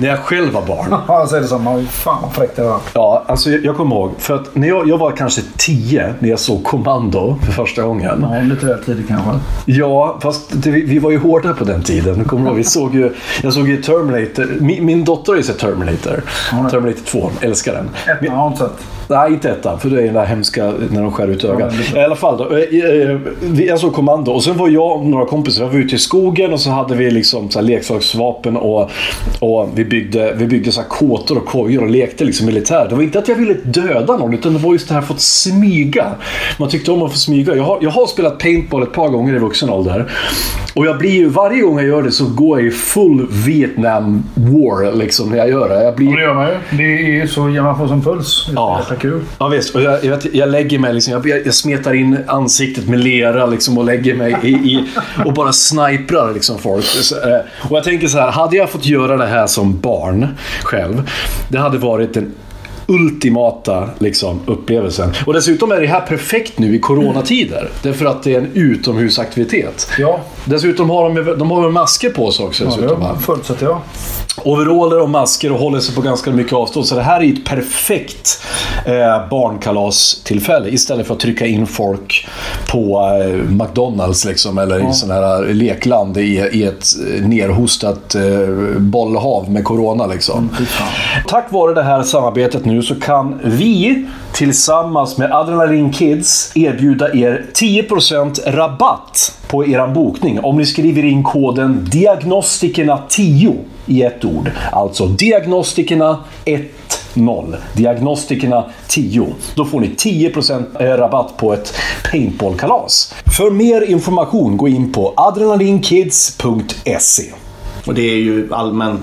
när jag själv var barn. Ja, jag säger detsamma. Fan vad fräckt det var. Ja, alltså jag, jag kommer ihåg. För att när jag, jag var kanske 10 när jag såg Kommando för första gången. Ja, lite väl tidigt kanske. Ja, fast det, vi, vi var ju hårda på den tiden. Kommer ihåg? Vi såg ju, jag såg ju Terminator. Min, min dotter har ju sett Terminator. Terminator 2. Älskar den. Ettan har inte sett. Nej, inte ettan. För det är den där hemska när de skär ut ögat. Ja. I alla fall då. eh, eh, Jag såg Kommando och sen var jag och några kompisar var ute i skogen och så hade vi liksom så här leksaksvapen och, och vi byggde, vi byggde så här kåtor och kojor och lekte liksom militär. Det var inte att jag ville döda någon utan det var just det här att smyga. Man tyckte om att få smyga. Jag har, jag har spelat paintball ett par gånger i vuxen ålder. Och jag blir ju, varje gång jag gör det så går jag i full Vietnam war liksom när jag gör det. Jag blir, Ja, det gör man ju. Det är ju så man får som puls. Ja. Kul. Ja visst, och jag, jag, vet, jag lägger mig liksom, jag, jag smetar in ansiktet med lera liksom och lägger mig i, i och bara sniprar liksom folk. Så, eh, Och jag tänker så här, hade jag fått göra det här som barn själv, det hade varit den ultimata liksom, upplevelsen. Och dessutom är det här perfekt nu i coronatider. Därför att det är en utomhusaktivitet. Ja, Dessutom har de, de har masker på sig också. ja dessutom, det förutsätter jag. Overaller och masker och håller sig på ganska mycket avstånd. Så det här är ett perfekt eh, barnkalastillfälle. Istället för att trycka in folk på eh, McDonalds liksom, eller i sån här lekland i, i ett eh, nerhostat eh, bollhav med corona. Liksom. Tack vare det här samarbetet nu så kan vi tillsammans med Adrenalin Kids erbjuda er 10% rabatt på er bokning om ni skriver in koden Diagnostikerna10 i ett ord. Alltså Diagnostikerna 10. Diagnostikerna 10. Då får ni 10% rabatt på ett paintballkalas. För mer information gå in på adrenalinkids.se. Och det är ju allmän,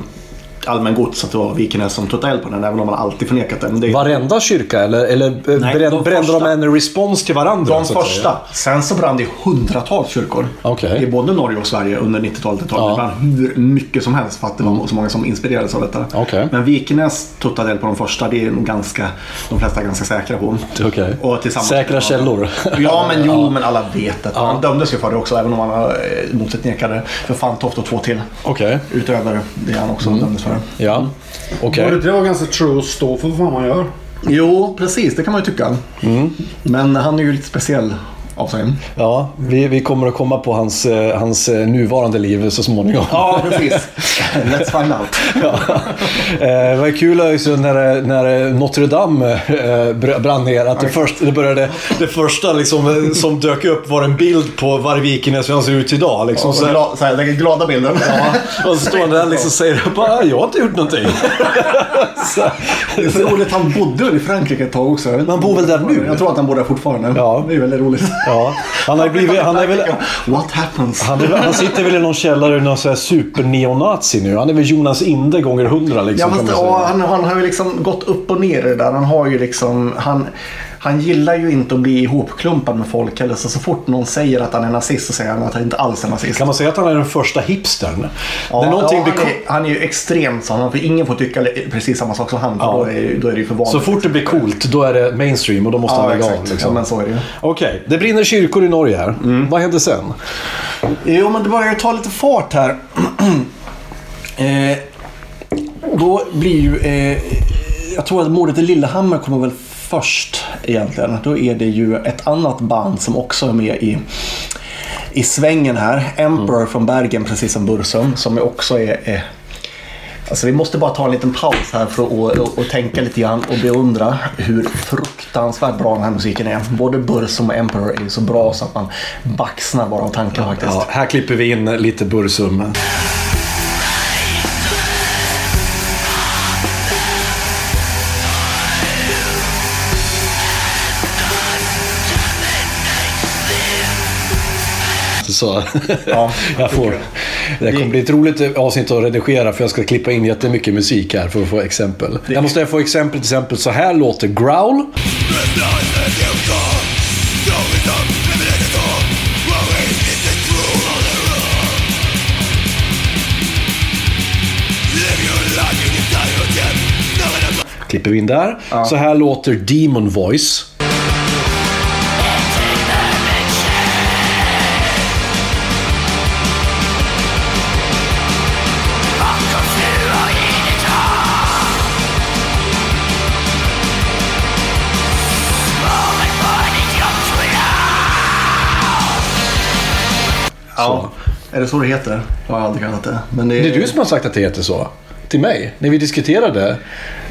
allmän gods att det var Vikenäs som tog eld på den, även om man alltid förnekat det. Men det Varenda kyrka eller, eller eh, Nej, brän, de brände första. de en respons till varandra? de att första. Sen så brann det hundratals kyrkor. Okej. I både Norge och Sverige under 90-talet. ett tag. Ja. Det brann hur mycket som helst för att det var så många som inspirerades av detta. Okej. Men Vikenäs tog eld på de första. Det är nog ganska, de flesta ganska säkra på. Okej. Och tillsammans Säkra källor. Ja, men jo, men alla vet det. Han dömdes ju för det också, även om han eh, motsatt nekade för Fantoft och två till. Utöver det han också dömdes för. Ja. Okej. Borde inte det vara ganska true att stå för vad fan man gör? Jo, precis. Det kan man ju tycka. Men han är ju lite speciell av sig. Ja, vi, vi kommer att komma på hans, eh, hans eh, nuvarande liv så småningom. Ja, precis. Let's find out. Ja. Eh, Det var kul också när, när Notre Dame br- brann ner. Att det, först, det, började, det första liksom, som dök upp var en bild på Varvikenäs hur han ser ut idag. Liksom, så, så här, den glada bilden. ja, och så står han där liksom och säger bara, jag har inte gjort någonting. så, Det är så roligt. Han bodde väl i Frankrike ett tag också. Man bor väl där nu? Jag tror att han bor där fortfarande. Ja. Det är väldigt roligt. Ja, han, har blivit, han, är väl, What happens? han, är, han sitter väl i någon källare, någon sån här superneonazi nu. Han är väl Jonas Inde gånger hundra. Liksom, Ja, fast, ja, han, han har ju liksom gått upp och ner i det där. Han har ju liksom... Han, han gillar ju inte att bli ihopklumpad med folk. Eller så, så fort någon säger att han är nazist så säger han att han inte alls är nazist. Kan man säga att han är den första hipstern? Ja, ja, blir han, co- är, han är ju extremt sån. För ingen får tycka precis samma sak som han. Ja. då, är, då är det ju för vanligt. Så fort det blir coolt, då är det mainstream och då måste han Ja, lägga exakt. av. Liksom. Ja, men så är det ju. Okej, det brinner kyrkor i Norge här. Vad händer sen? Jo, men det börjar ju ta lite fart här. eh, då blir ju... Eh, jag tror att mordet i Lillehammer kommer väl först egentligen. Då är det ju ett annat band som också är med i, i svängen här. Emperor från Bergen, precis som Bursum, som också är... är Alltså vi måste bara ta en liten paus här för att och, och, och tänka lite grann och beundra hur fruktansvärt bra den här musiken är. Både Bursum och Emperor är ju så bra så att man baxnar bara av tanken faktiskt. Ja, här klipper vi in lite Bursum. Så. Ja, jag får. Det kommer bli ett roligt avsnitt att redigera för jag ska klippa in jättemycket musik här för att få exempel. Jag måste få exempel till exempel. Så här låter Growl. Klipper vi in där. Så här låter Demon Voice. Ja. Är det så det heter? Jag har aldrig kallat det. Men det, Det är du som har sagt att det heter så. Till mig. När vi diskuterade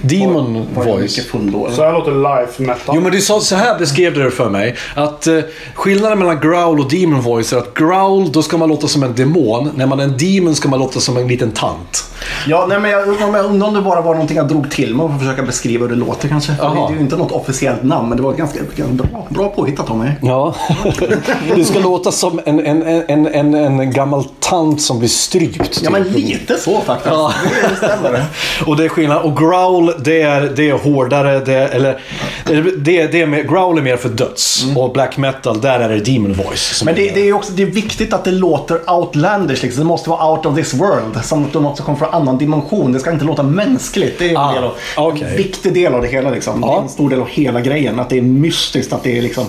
Demon var jag Voice. Så här låter life metal. Jo men du sa så här beskrev du det för mig. Att eh, skillnaden mellan growl och demon voice är att growl då ska man låta som en demon. När man är en demon ska man låta som en liten tant. Ja, nej, men jag undrar om det bara var någonting jag drog till med för att försöka beskriva hur det låter kanske. Det är ju inte något officiellt namn, men det var ganska, ganska bra, bra påhittat av mig. Ja. du ska låta som en, en, en, en, en gammal tant som blir strypt. Ja, men typ. lite så faktiskt. Ja. Det stämmer. Och det är skillnad. Och growl, det är, det är hårdare. Det är, eller, det, det är mer, growl är mer för döds. Och black metal, där är det demon voice. Men det, är- det är också det är viktigt att det låter outlandish. Liksom. Det måste vara out of this world. Som att något som kommer från en annan dimension. Det ska inte låta mänskligt. Det är en, Ah, del av, okej. en viktig del av det hela. Liksom. Det Ja. är en stor del av hela grejen. Att det är mystiskt, att det är liksom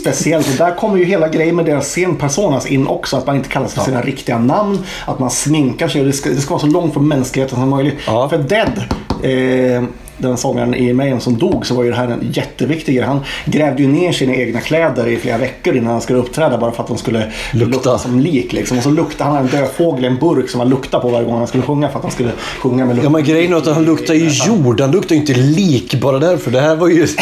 speciellt. Och där kommer ju hela grejen med deras scenpersonas in också. Att man inte kallas för sina riktiga namn. Att man sminkar sig. Det, ska, det ska vara så långt från mänskligheten som möjligt. Ja. För Dead, eh, den sångaren i Mayhem som dog, så var ju det här en jätteviktig grej. Han grävde ju ner sina egna kläder i flera veckor innan han skulle uppträda bara för att de skulle lukta, som lik. Liksom. Och så luktade han en död fågel i en burk som han luktade på varje gång han skulle sjunga för att han skulle sjunga med lukt. Ja men grejen är att han luktar ju jord, han luktar ju inte lik bara därför. Det här var ju...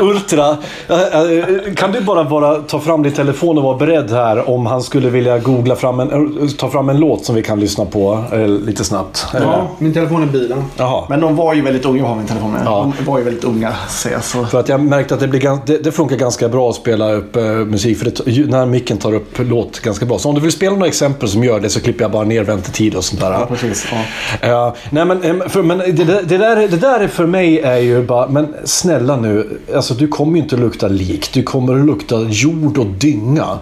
Ultra. Eh, Kan du bara, bara ta fram din telefon och vara beredd här om han skulle vilja googla fram en, eh, ta fram en låt som vi kan lyssna på eh, lite snabbt? Ja, min telefon är bilen. Jaha. Men de var ju väldigt unga, jag har min telefon med. Ja. De var ju väldigt unga, säger jag. Så. För att jag märkte att det, blir, det, det funkar ganska bra att spela upp eh, musik. För det, när micken tar upp låt ganska bra. Så om du vill spela några exempel som gör det så klipper jag bara ner väntetid och sånt där. Ja, precis. Ja. Ja, nej men, för, men det, där- det, där, det där är för mig är ju bara, men snälla nu, alltså du kommer ju inte att lukta lik. Du kommer att lukta jord och dynga.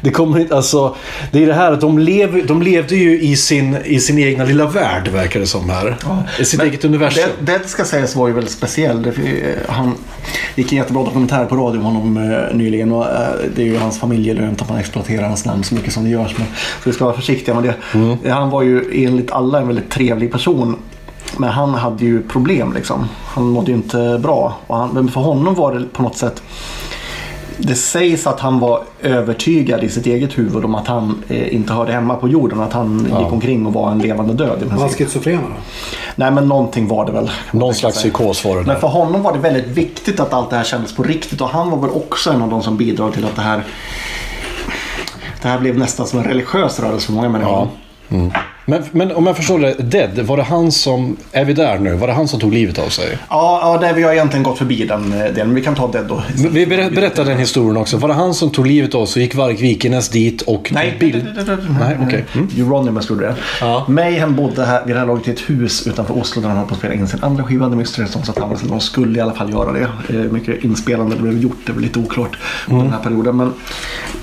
Det kommer inte, alltså, det är det här att de, lever, de levde ju i sin, i sin egna lilla värld verkar det som här. I sitt Men eget universum. Dead, Dead ska sägas var ju väldigt speciell. Det, han det gick en jättebra dokumentär på radio om honom eh, nyligen. Och, eh, det är ju hans familjelönt att man exploaterar hans namn så mycket som det görs. Men, så vi ska vara försiktiga med det. Mm. Han var ju enligt alla en väldigt trevlig person. Men han hade ju problem liksom. Han mådde ju inte bra. Och han, men för honom var det på något sätt det sägs att han var övertygad i sitt eget huvud om att han eh, inte hörde hemma på jorden. Att han gick omkring och var en levande död. Var han schizofren då? Nej men någonting var det väl. Någon slags psykos var det Men för honom var det väldigt viktigt att allt det här kändes på riktigt. Och han var väl också en av de som bidrog till att det här det här blev nästan som en religiös rörelse för många människor. Ja. Men, men om jag förstår det, Dead, var det han som, är vi där nu? Var det han som tog livet av sig? Ja, ja där vi har egentligen gått förbi den eh, delen. Men vi kan ta Dead då. Vi ber- berättar den historien också. Var det han som tog livet av sig och gick Varg Vikenäs dit och Nej, bild? Nej, okej. Mm. Euronymous gjorde det. Ja. Mayhem bodde här, vid det här laget i ett hus utanför Oslo där han höll på att spela in sin andra skiva, The Mystery Songs of Thomas. De skulle i alla fall göra det. Eh, mycket inspelande blev gjort, det var lite oklart under den här perioden. Men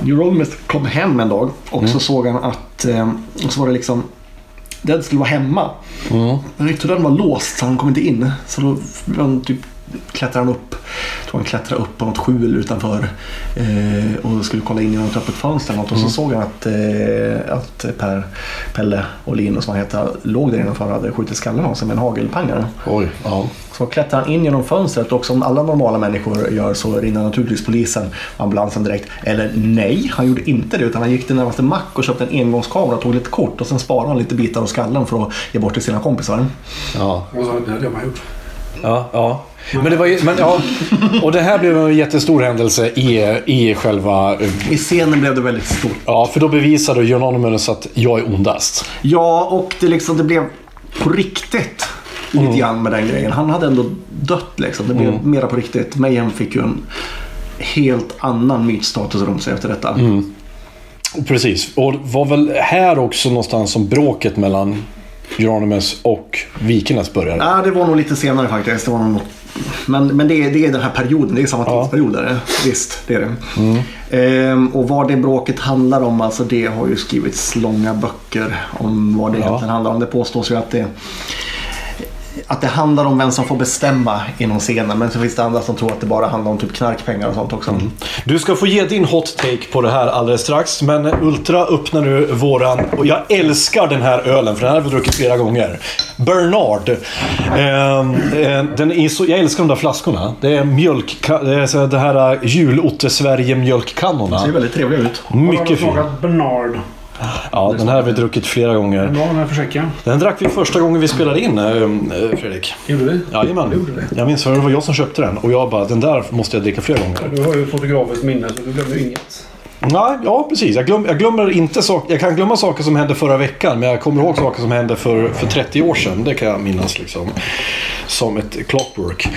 Euronymous kom hem en dag och så såg han att, eh, och så var det liksom Dead skulle vara hemma. Men ytterdörren var låst så han kom inte in. Så då han typ klättrade han upp. Jag tror han klättrade upp på något skjul utanför. Eh, och skulle kolla in genom ett öppet fönster. eller Något, och så såg han att, eh, att Per, Pelle och Linus som han hette låg där innanför och hade skjutit skallen av sig med en hagelpangare. Oj, ja. Så klättrar han in genom fönstret och som alla normala människor gör så rinner naturligtvis polisen och ambulansen direkt. Eller nej, han gjorde inte det utan han gick till närmaste mack och köpte en engångskamera och tog lite kort och sen sparade han lite bitar av skallen för att ge bort till sina kompisar. ja. Och så, det hade man gjort. Ja, ja. Men det var ju, men, ja. Och det här blev en jättestor händelse i, i själva... I scenen blev det väldigt stort. Ja, för då bevisade John att jag är ondast. Ja, och det, liksom, det blev på riktigt lite grann med den grejen. Han hade ändå dött liksom. Det blev mera på riktigt. Mayhem fick ju en helt annan mytstatus runt sig efter detta. Precis. Och var väl här också någonstans som bråket mellan Euronymous och Vikernes började. Ja, det var nog lite senare faktiskt. Det var nog. Men, men det, är, det är den här perioden. Det är samma Ja. tidsperiod. Det. Visst, det är det. Ehm, och vad det bråket handlar om, alltså det har ju skrivits långa böcker om vad det egentligen handlar om. Det påstås ju att det att det handlar om vem som får bestämma inom scenen. Men så finns det andra som tror att det bara handlar om typ knarkpengar och sånt också. Du ska få ge din hot take på det här alldeles strax. Men Ultra öppnar nu våran... Och jag älskar den här ölen för den här har vi druckit flera gånger. Bernard. Ehm, eh, den är så, jag älskar de där flaskorna. Det är mjölk... Det är så det här jul-Otte-Sverige Det mjölkkannorna. ser väldigt trevliga ut. Mycket fin. smakat Bernard? Ja, den här har vi druckit flera gånger. Den här för checka. Den drack vi första gången vi spelade in, eh, eh, Fredrik. Gjorde vi? Jajamän. Gjorde. Jag minns för det var jag som köpte den och jag bara, den där måste jag dricka flera gånger. Du har ju fotografiskt minne så du glömmer inget. Nej, ja precis. Jag, glöm, jag glömmer inte saker. Jag kan glömma saker som hände förra veckan. Men jag kommer ihåg saker som hände för, för 30 år sedan. Det kan jag minnas liksom. Som ett clockwork.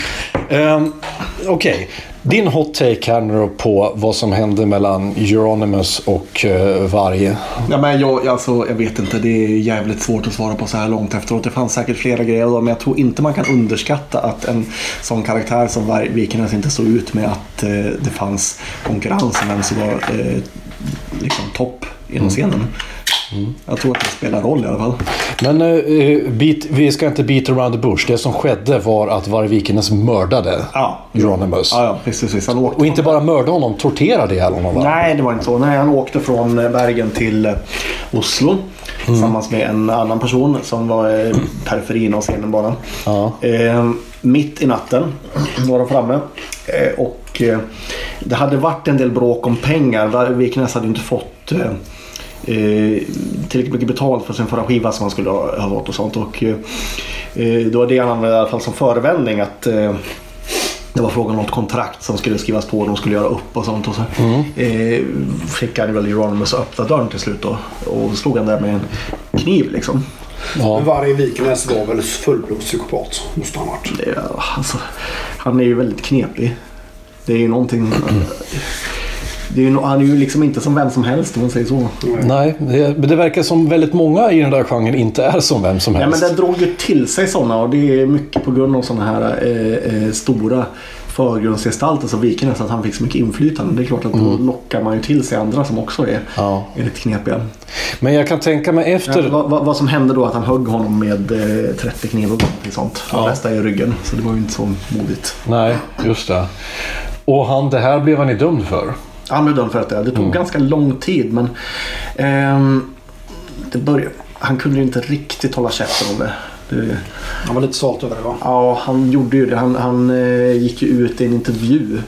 Ehm, Okej, din hot take här nu på vad som hände mellan Euronymous och uh, Varg. Ja, men jag, alltså, jag vet inte, det är jävligt svårt att svara på så här långt efteråt. Det fanns säkert flera grejer då, men jag tror inte man kan underskatta att en sån karaktär som Var- Vikernes inte stod ut med att eh, det fanns konkurrens om vem som var eh, liksom topp inom scenen. Jag tror att det spelar roll i alla fall. Men uh, beat, vi ska inte beat around the bush. Det som skedde var att Varg Vikernes mördade Ja. Ja, ja precis. precis. Han åkte Och inte bara mördade honom, torterade ihjäl honom va? Nej, det var inte så. Nej, han åkte från eh, Bergen till Oslo tillsammans med en annan person som var eh, periferin av scenen bara. Ja. Eh, mitt i natten var de framme. Eh, och eh, det hade varit en del bråk om pengar. Var- Vikenäs hade inte fått eh, tillräckligt mycket betalt för sin förra skiva som han skulle ha, ha fått och sånt. Och, eh, det var det han använde i alla fall som förevändning. att eh, det var frågan om något kontrakt som skulle skrivas på och de skulle göra upp och sånt. Och så eh, fick han väl Euronymous att öppna dörren till slut då. Och slog han där med en kniv liksom. Ja. Varje Vikenäs var väl fullblodspsykopat. Måste han ha varit. Är- alltså, han är ju väldigt knepig. Det är ju någonting... Det är ju, han är ju liksom inte som vem som helst om man säger så. Nej, det, men det verkar som väldigt många i den där genren inte är som vem som Ja, men helst. den drog ju till sig sådana och det är mycket på grund av sådana här eh, eh, stora förgrundsgestalter som Vikenäs att han fick så mycket inflytande. Det är klart att då lockar man ju till sig andra som också är, Ja. är lite knepiga. Men jag kan tänka mig efter... Ja, vad, vad, vad som hände då att han högg honom med eh, 30 knivar och sånt. Ja. Ja. Nästa i ryggen. Så det var ju inte så modigt. Nej, just det. Och han, det här blev han ju dömd för. Han blev dömd för detta. Det tog ganska lång tid men ehm, det började, han kunde ju inte riktigt hålla käften om det. det Han var lite stolt över det va? Ja, han gjorde ju det. Han, han eh, gick ju ut i en intervju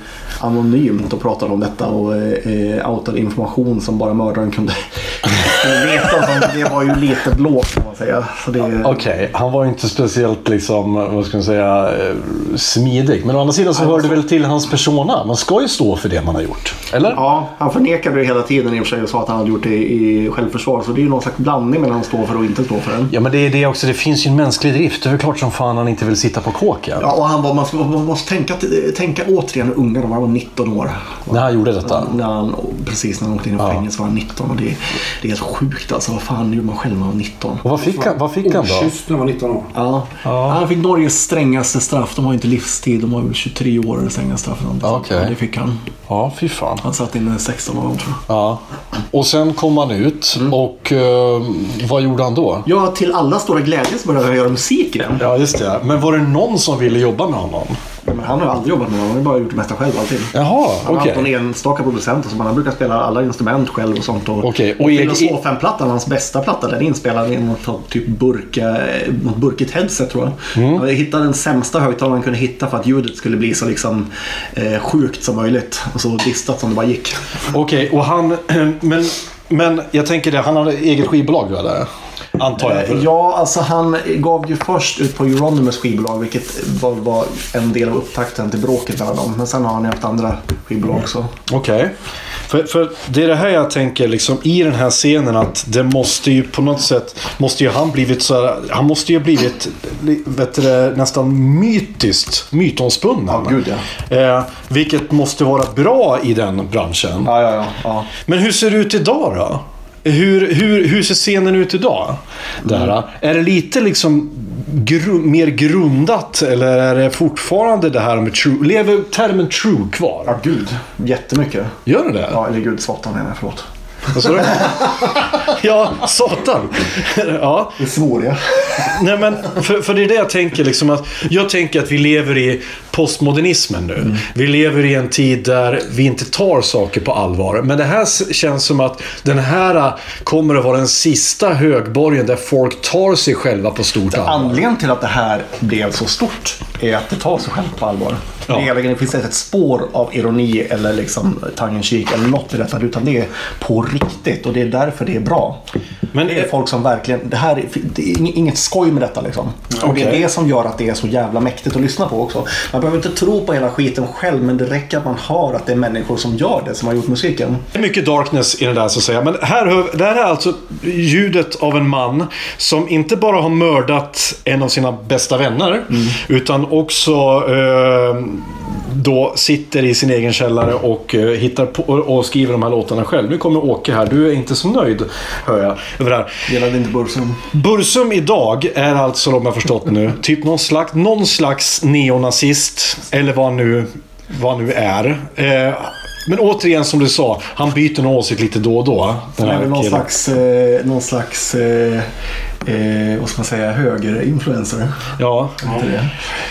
anonymt och pratade om detta och eh, outade information som bara mördaren kunde veta. Så det var ju lite blåst kan man säga. Det, Okej, han var inte speciellt liksom, vad ska man säga, eh, smidig. Men å andra sidan så hör det väl till hans persona. Man ska ju stå för det man har gjort. Eller? Ja, han förnekade det hela tiden i och för sig och sa att han hade gjort det i självförsvar. Så det är ju någon slags blandning mellan att stå för och inte stå för det. Ja, men det är det också. Det finns ju en mänsklig drift. Det är väl klart som fan han inte vill sitta på kåken. Ja, och han var, man, man måste tänka, tänka återigen hur unga de var. Han var 19 år. När han gjorde detta. När han, precis när han åkte in i Ja. fängelse var han 19. Och det, det är helt sjukt alltså. Vad fan gjorde man själv när man var 19? Och vad fick han, vad fick han då? Oschysst när han var 19 år. Ja. Han fick Norges strängaste straff. De har ju inte livstid. De har väl 23 år eller strängaste straff. Okej. Ja, Det fick han. Ja, fy fan. Han satt inne 16 år tror jag. Ja. Och sen kom han ut Mm. och eh, vad gjorde han då? Ja, till alla stora glädje så började han göra musik igen. Ja, just det. Men var det någon som ville jobba med honom? Han har aldrig jobbat med honom. Han har bara gjort det mesta själv alltid. Jaha, Han har haft någon enstaka producent så, han brukar spela alla instrument själv och sånt. Och, Okej, och och Filosofen-plattan, hans bästa platta, den är inspelad i något typ burka, något burkigt headset tror jag. Mm. Han hittade den sämsta högtalaren han kunde hitta för att ljudet skulle bli så liksom eh, sjukt som möjligt. Och så distat som det bara gick. Okej, och han... Men, men jag tänker det, han hade eget skivbolag eller? Antar jag. Eh, Ja, alltså han gav ju först ut på Euronymous skivbolag vilket var, var en del av upptakten till bråket mellan dem. Men sen har han ju haft andra skivbolag också. Okej. För, för det är det här jag tänker liksom i den här scenen att det måste ju på något sätt måste ju han blivit så här, han måste ju ha blivit li- vet du, nästan mytiskt mytomspunnen. Ja, gud, Eh, vilket måste vara bra i den branschen. Ja, ja, ja. ja. Men hur ser det ut idag då? Hur, hur, hur ser scenen ut idag? Där, Är det lite liksom gru, mer grundat eller är det fortfarande det här med true? Lever termen true kvar? Ja, gud. Jättemycket. Gör det det? Ja, eller gud, satan menar jag. Förlåt. Ja, satan. ja, Det svor jag. nej men för, för det är det jag tänker liksom att jag tänker att vi lever i postmodernismen nu. Vi lever i en tid där vi inte tar saker på allvar. Men det här känns som att den här äh, kommer att vara den sista högborgen där folk tar sig själva på stort allvar. Anledningen till att det här blev så stort är att det tar sig själv på allvar. Ja. Det, är, det finns inte ett spår av ironi eller liksom cheek eller något i detta. Utan det är på riktigt och det är därför det är bra. Men Det är folk som verkligen, det här är, det är ing- inget skoj med detta liksom. Och det är det som gör att det är så jävla mäktigt att lyssna på också. Man behöver inte tro på hela skiten själv men det räcker att man hör att det är människor som gör det, som har gjort musiken. Det är mycket darkness i den där så att säga. Men här, hör- det här är alltså ljudet av en man som inte bara har mördat en av sina bästa vänner. Utan också eh, då sitter i sin egen källare och eh, hittar på och skriver de här låtarna själv. Nu kommer Åke här. Du är inte så nöjd, hör jag, över det här. Gillade inte Bursum. Bursum idag är alltså, om jag förstått nu, typ någon slags, någon slags neonazist. Eller vad nu, vad nu är. Eh, men återigen som du sa, han byter nog åsikt lite då och då. Den Det är här någon killen. slags, eh, någon slags eh, eh, vad ska man säga, högerinfluencer. Ja.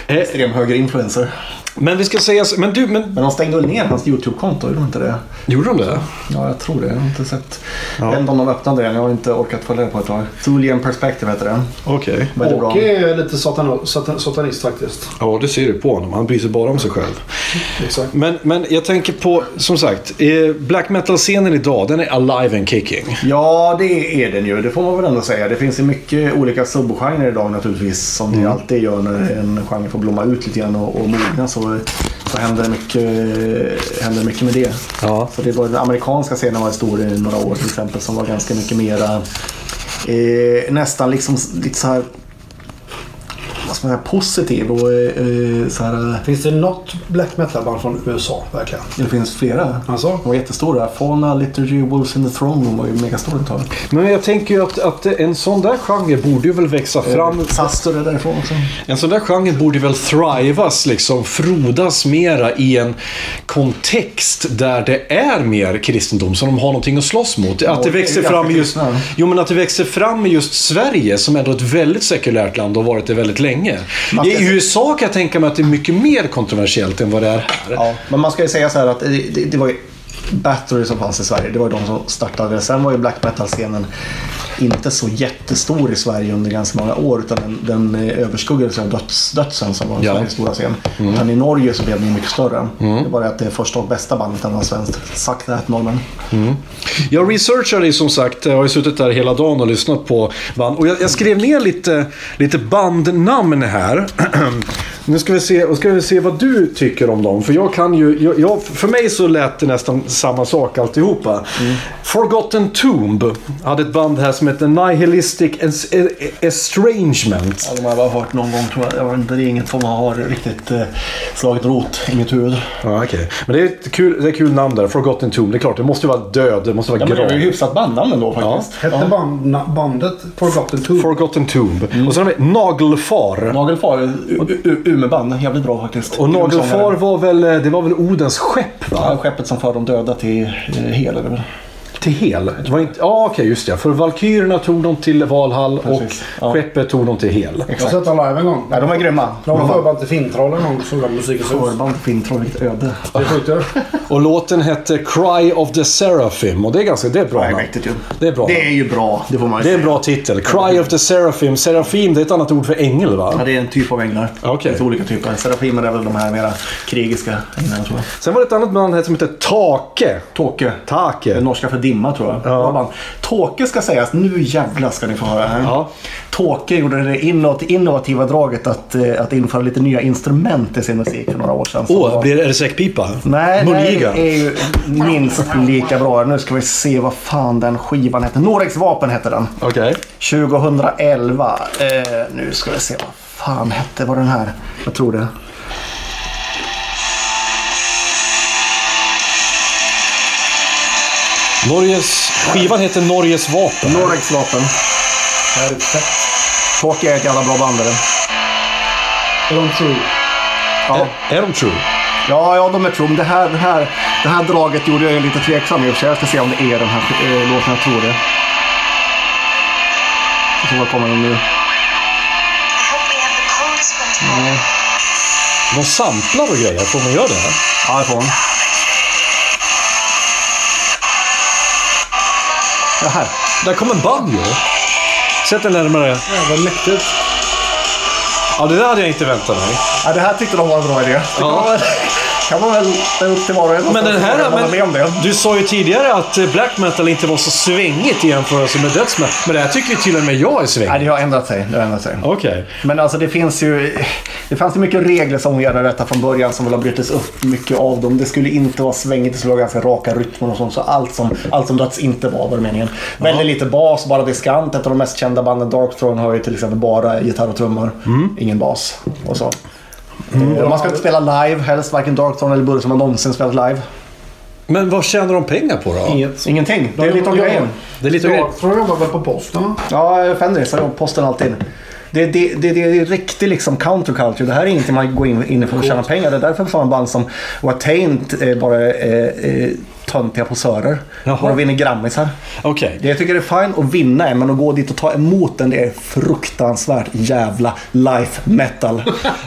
Extrem högerinfluencer. Men vi ska säga så- men du, men Men de stängde väl ner hans YouTube-konto, gjorde de inte det? gjorde de det? Ja, jag tror det. Jag har inte sett. Ja. Jag vet inte om de öppnade det. Jag har inte orkat följa det på ett tag. Thulian Perspective heter det. Okej. Bra. Åke är lite satan, satan, satanist faktiskt. Ja, det ser du på honom. Han bryr sig bara om sig själv. Exakt. Men, men jag tänker på, som sagt, eh, black metal-scenen idag, den är alive and kicking. Ja, det är den ju. Det får man väl ändå säga. Det finns ju mycket olika subgenrer idag naturligtvis. Som Mm. det alltid gör när en genre får blomma ut lite grann och, och mogna. Så, så händer, det mycket, händer mycket med det. Ja. Så det var, den amerikanska scenen var stor i några år till exempel. Som var ganska mycket mera eh, nästan liksom lite så här vad ska man säga, positiv och eh, så här, Finns det något black metal-band från USA verkligen? det finns flera. Alltså? De var jättestora. Fauna, Liturgy, Wolves in the Throne Room var ju megastora ett tag. Men jag tänker ju att, att en sån där genre borde ju väl växa fram. Saster är därifrån också. En sån där genre borde väl thrivas, liksom frodas mera i en kontext där det är mer kristendom som de har någonting att slåss mot. Att det växer fram i just, jo, men att det växer fram i just Sverige som ändå är ett väldigt sekulärt land och har varit det väldigt länge. Ska I USA kan jag tänka mig att det är mycket mer kontroversiellt än vad det är här. Ja, men man ska ju säga så här att det, det, det var ju Battery som fanns i Sverige. Det var ju de som startade. Sen var ju black metal-scenen inte så jättestor i Sverige under ganska många år. Utan den, den eh, överskuggades av döds, Dödsen som var Ja. Sveriges stora scen. Men i Norge så blev den mycket större. Det var det att det första och bästa bandet var svenskt. Sagt that normen. Jag researchade som sagt, jag har ju suttit där hela dagen och lyssnat på band. Och jag, jag skrev ner lite, lite bandnamn här. nu ska vi, se, och ska vi se vad du tycker om dem. För jag kan ju, jag, jag, för mig så lät det nästan samma sak alltihopa. Forgotten Tomb hade ett band här som heter Nihilistic Es- E- Estrangement. Ja, de har jag bara hört någon gång tror jag. jag vet inte, det är inget som har riktigt eh, slagit rot i mitt huvud. Ja, okej. Men det är ett kul, det är ett kul namn där, Forgotten Tomb. Det är klart, det måste ju vara död, det måste vara Ja, men det är ju grav. hyfsat bandnamn ändå faktiskt. Hette band, na- bandet Forgotten Tomb? Forgotten Tomb. Och sen har vi Nagelfar. Nagelfar, Umeband, jävligt bra faktiskt. Och Nagelfar var väl, det var väl Odens skepp va? Ja, skeppet som för de döda till eh, Hel? Till Hel? Det var inte, ja okej just det. För Valkyrierna tog de till Valhall Precis, och ja. skeppet tog de till Hel. Jag har sett dem live en gång. Nej, de är grymma. De var förband till Finntrollen någon såg de musikens hus. Förband Finntroll, vilket öde. Det är sjukt ju. Och låten hette Cry of the Seraphim. Och det är ganska, det är bra Nej, namn. Det är bra. Det är ju bra, det får man ju Det är en bra titel. Cry of the Seraphim. Seraphim det är ett annat ord för ängel va? Ja, det är en typ av änglar. Okej. Lite olika typer. Serafimer är väl de här mera krigiska änglarna tror jag. Sen var det ett annat band här som heter Take. Det Take. är norska för dimma tror jag. Ja. Band. Tåke ska sägas, nu jävlar ska ni få höra här. Ja. Tåke gjorde det innovat- innovativa draget att, eh, att införa lite nya instrument i sin musik för några år sedan. Åh, var- blir det, säckpipa? Nej, det är ju minst lika bra. Nu ska vi se vad fan den skivan heter. Norex vapen heter den. Okej. 2011. Eh, nu ska vi se vad fan hette var den här. Jag tror det. Norges, skivan heter Norges vapen. Norex vapen. Här är fett. Tåke är ett jävla bra band är det. Är de true? Ja. Är, är de true? Ja, ja, de är true. Det här, det, här, det här draget gjorde jag lite tveksam i och för sig. Jag ska se om det är den här äh, låten. Jag tror det. Och så vad kommer den nu? Tomorrow. De samplar och grejer. Får man göra det? Ja, det får hon. Det här. Där kommer en banjo. Sätt den närmare. Jävlar mäktigt. Ja, det där hade jag inte väntat mig. Ja, det här tyckte de var en bra idé. Ja. Kan man väl upp till var och en. Men den här, hålla med om det. men, du sa ju tidigare att eh, black metal inte var så svängigt i jämförelse med dödsmetal. Men det här tycker ju till och med jag är Nej, svängigt. det har ändrat sig. Det har ändrat sig. Okej. Men alltså det finns ju... Det fanns ju mycket regler som gäller detta från början som väl har brutits upp mycket av dem. Det skulle inte vara svängigt, det skulle vara ganska raka rytmer och sånt. Så allt som, allt som dragits inte var var det meningen. Väldigt lite bas, bara diskant. Ett av de mest kända banden, Darkthrone, har ju till exempel bara gitarr och trummor. Ingen bas och så. Eh, Man ska inte spela live helst, varken Darkthrone eller Burr som har någonsin spelat live. Men vad tjänar de pengar på då? Inget. Ingenting. Det är lite av grejen. Det är lite. Jag tror jag jobbar väl på posten. Ja, Fenris har jobbat på posten alltid. Det, det, det, det är riktig liksom counterculture. Det här är ingenting man går in, in för att tjäna pengar. Det är därför sådana band som Watain eh, bara är eh, töntiga posörer. Jaha. Bara vinner grammisar. Okej. Det jag tycker det är fine att vinna en, men att gå dit och ta emot den, det är fruktansvärt jävla life metal.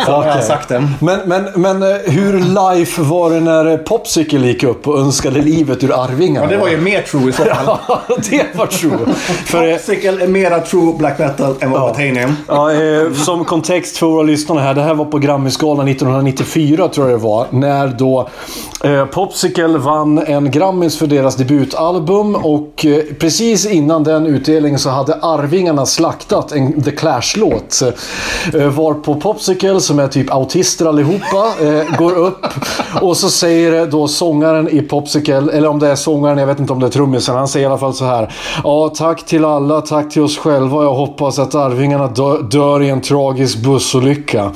Så har jag sagt det. Men, men, men eh, hur life var det när eh, Popsicle gick upp och önskade livet ur Arvingarna? Ja, det var ju mer true i så fall. Ja, det var true. För, eh, Popsicle är mera true black metal än vad Watain är. Ja, eh, som kontext för våra lyssnare här. Det här var på Grammisgalan 1994 tror jag det var. När då eh, Popsicle vann en Grammis för deras debutalbum. Och eh, precis innan den utdelningen så hade Arvingarna slaktat en The Clash-låt. Eh, varpå var på Popsicle, som är typ autister allihopa, eh, går upp och så säger då sångaren i Popsicle, eller om det är sångaren, jag vet inte om det är trummisen, han säger i alla fall så här. Ja, tack till alla, tack till oss själva. Jag hoppas att Arvingarna dör, dör i en tragisk bussolycka.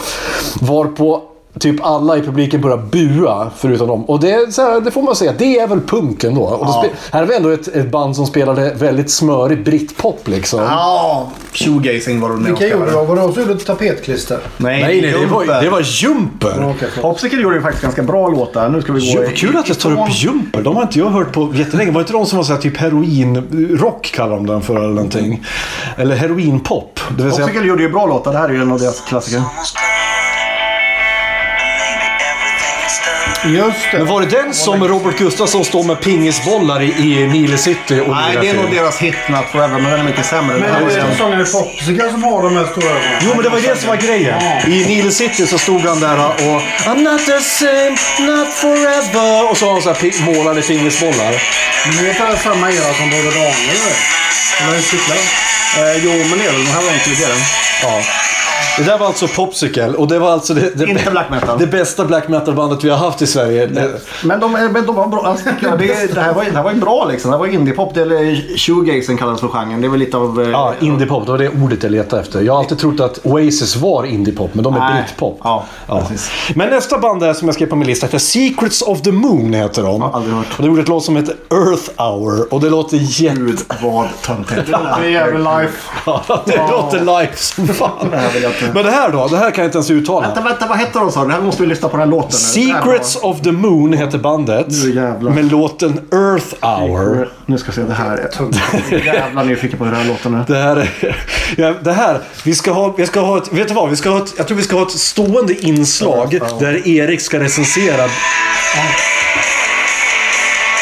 Varpå typ alla i publiken börjar bua, förutom dem. Och det, här, det får man säga, det är väl punken då. Och det spe- här är vi ändå ett, ett band som spelade väldigt smörig britpop liksom. Ja, shoegazing var det med Vilka gjorde du? Var det också gjorde tapetklister? Nej, Nej, nej, det var, Jumper. det var Jumper. Förlåt. Popsicle gjorde ju faktiskt ganska bra låtar. Nu ska vi gå Jo, vad kul att du tar upp Jumper. De har inte jag hört på jättelänge. Var inte de som var så här, typ heroinrock kallar de den för eller någonting? Eller heroinpop. Det vill säga, Popsicle gjorde ju bra låtar. Det här är ju en av deras klassiker. Just det. men var det den som Robert Gustafsson står med pingisbollar i, i Nile City och Nej, det är nog deras hit Not Forever, men den är mycket sämre. Men Den det är sångaren i Popsicle som har de här stora ögonen. Jo, men det var ju det som var grejen. I Nile City så stod han där och I'm not the same, not forever. Och så har han så här målade pingisbollar. Men det är inte samma era som både Daniel eller? Eller hur cyklar de? Eh, jo, men det är väl. Den här var inte tidigare. Ja. Det där var alltså Popsicle och det var alltså det, det, Inte black metal. det bästa black metal-bandet vi har haft i Sverige. Men de, är- men de var bra. Alltså, det, det, här var, det här var ju bra liksom. Det här var indiepop. Eller shoegazing kallas för genren. Det är väl lite av... eh, Ja, indiepop. Det var det ordet jag letade efter. Jag har alltid trott att Oasis var indiepop, men de är britpop. Ja, precis. Men nästa band där som jag skrev på min lista heter Secrets of the Moon. Heter de. Ja, aldrig hört. Och det gjorde ett låt som heter Earth Hour. Och det låter jätte... Gud, vad töntigt. Det är jävla life. Ja, det låter live som fan. Det här vill jag Men det här då? Det här kan jag inte ens uttala. Vänta, vänta, vad hette de sa? Det här måste vi lyssna på den här låten. Det här Secrets of the Moon heter bandet. Nu jävlar. Med låten Earth Hour. Nu ska vi se, det här är tungt. Jävla nyfiken på hur den här låten är. Det här, är, ja, det här, vi ska ha, vi ska ha ett, vet du vad? Vi ska ha ett, jag tror vi ska ha ett stående inslag där Erik ska recensera.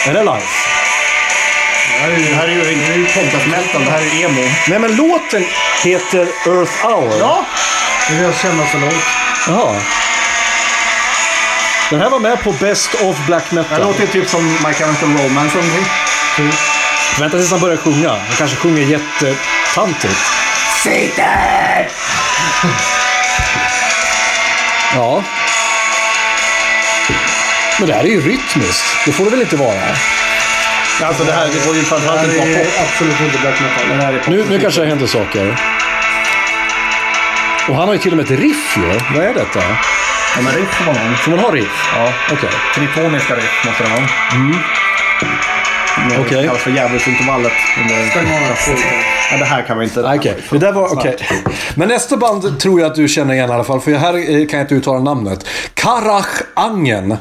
Är det live? Det här är ju det är ju podcast metal, det här är emo. Nej men låten heter Earth Hour. Ja, Det är deras kändaste låt. Jaha. Den här var med på Best of Black det Metal. här låter ju typ som My Chemical Romance. eller någonting. Vänta tills han börjar sjunga. Han kanske sjunger jättetantigt. Ja. Men det här är ju rytmiskt. Det får det väl inte vara? Alltså det här, det får ju framförallt inte Det pop. absolut inte black metal. Nu, nu kanske det händer saker. Och han har ju till och med ett riff ju. Vad är detta? Ja, men riff får man ha. Får man ha riff? Ja, Okej. tritoniska riff måste det vara. Mm. Okej. Det kallas för djävulsintervallet. Ja, det här kan vi inte. Okej, det där var okej. Men nästa band tror jag att du känner igen i alla fall. För här kan jag inte uttala namnet. Karach Angen.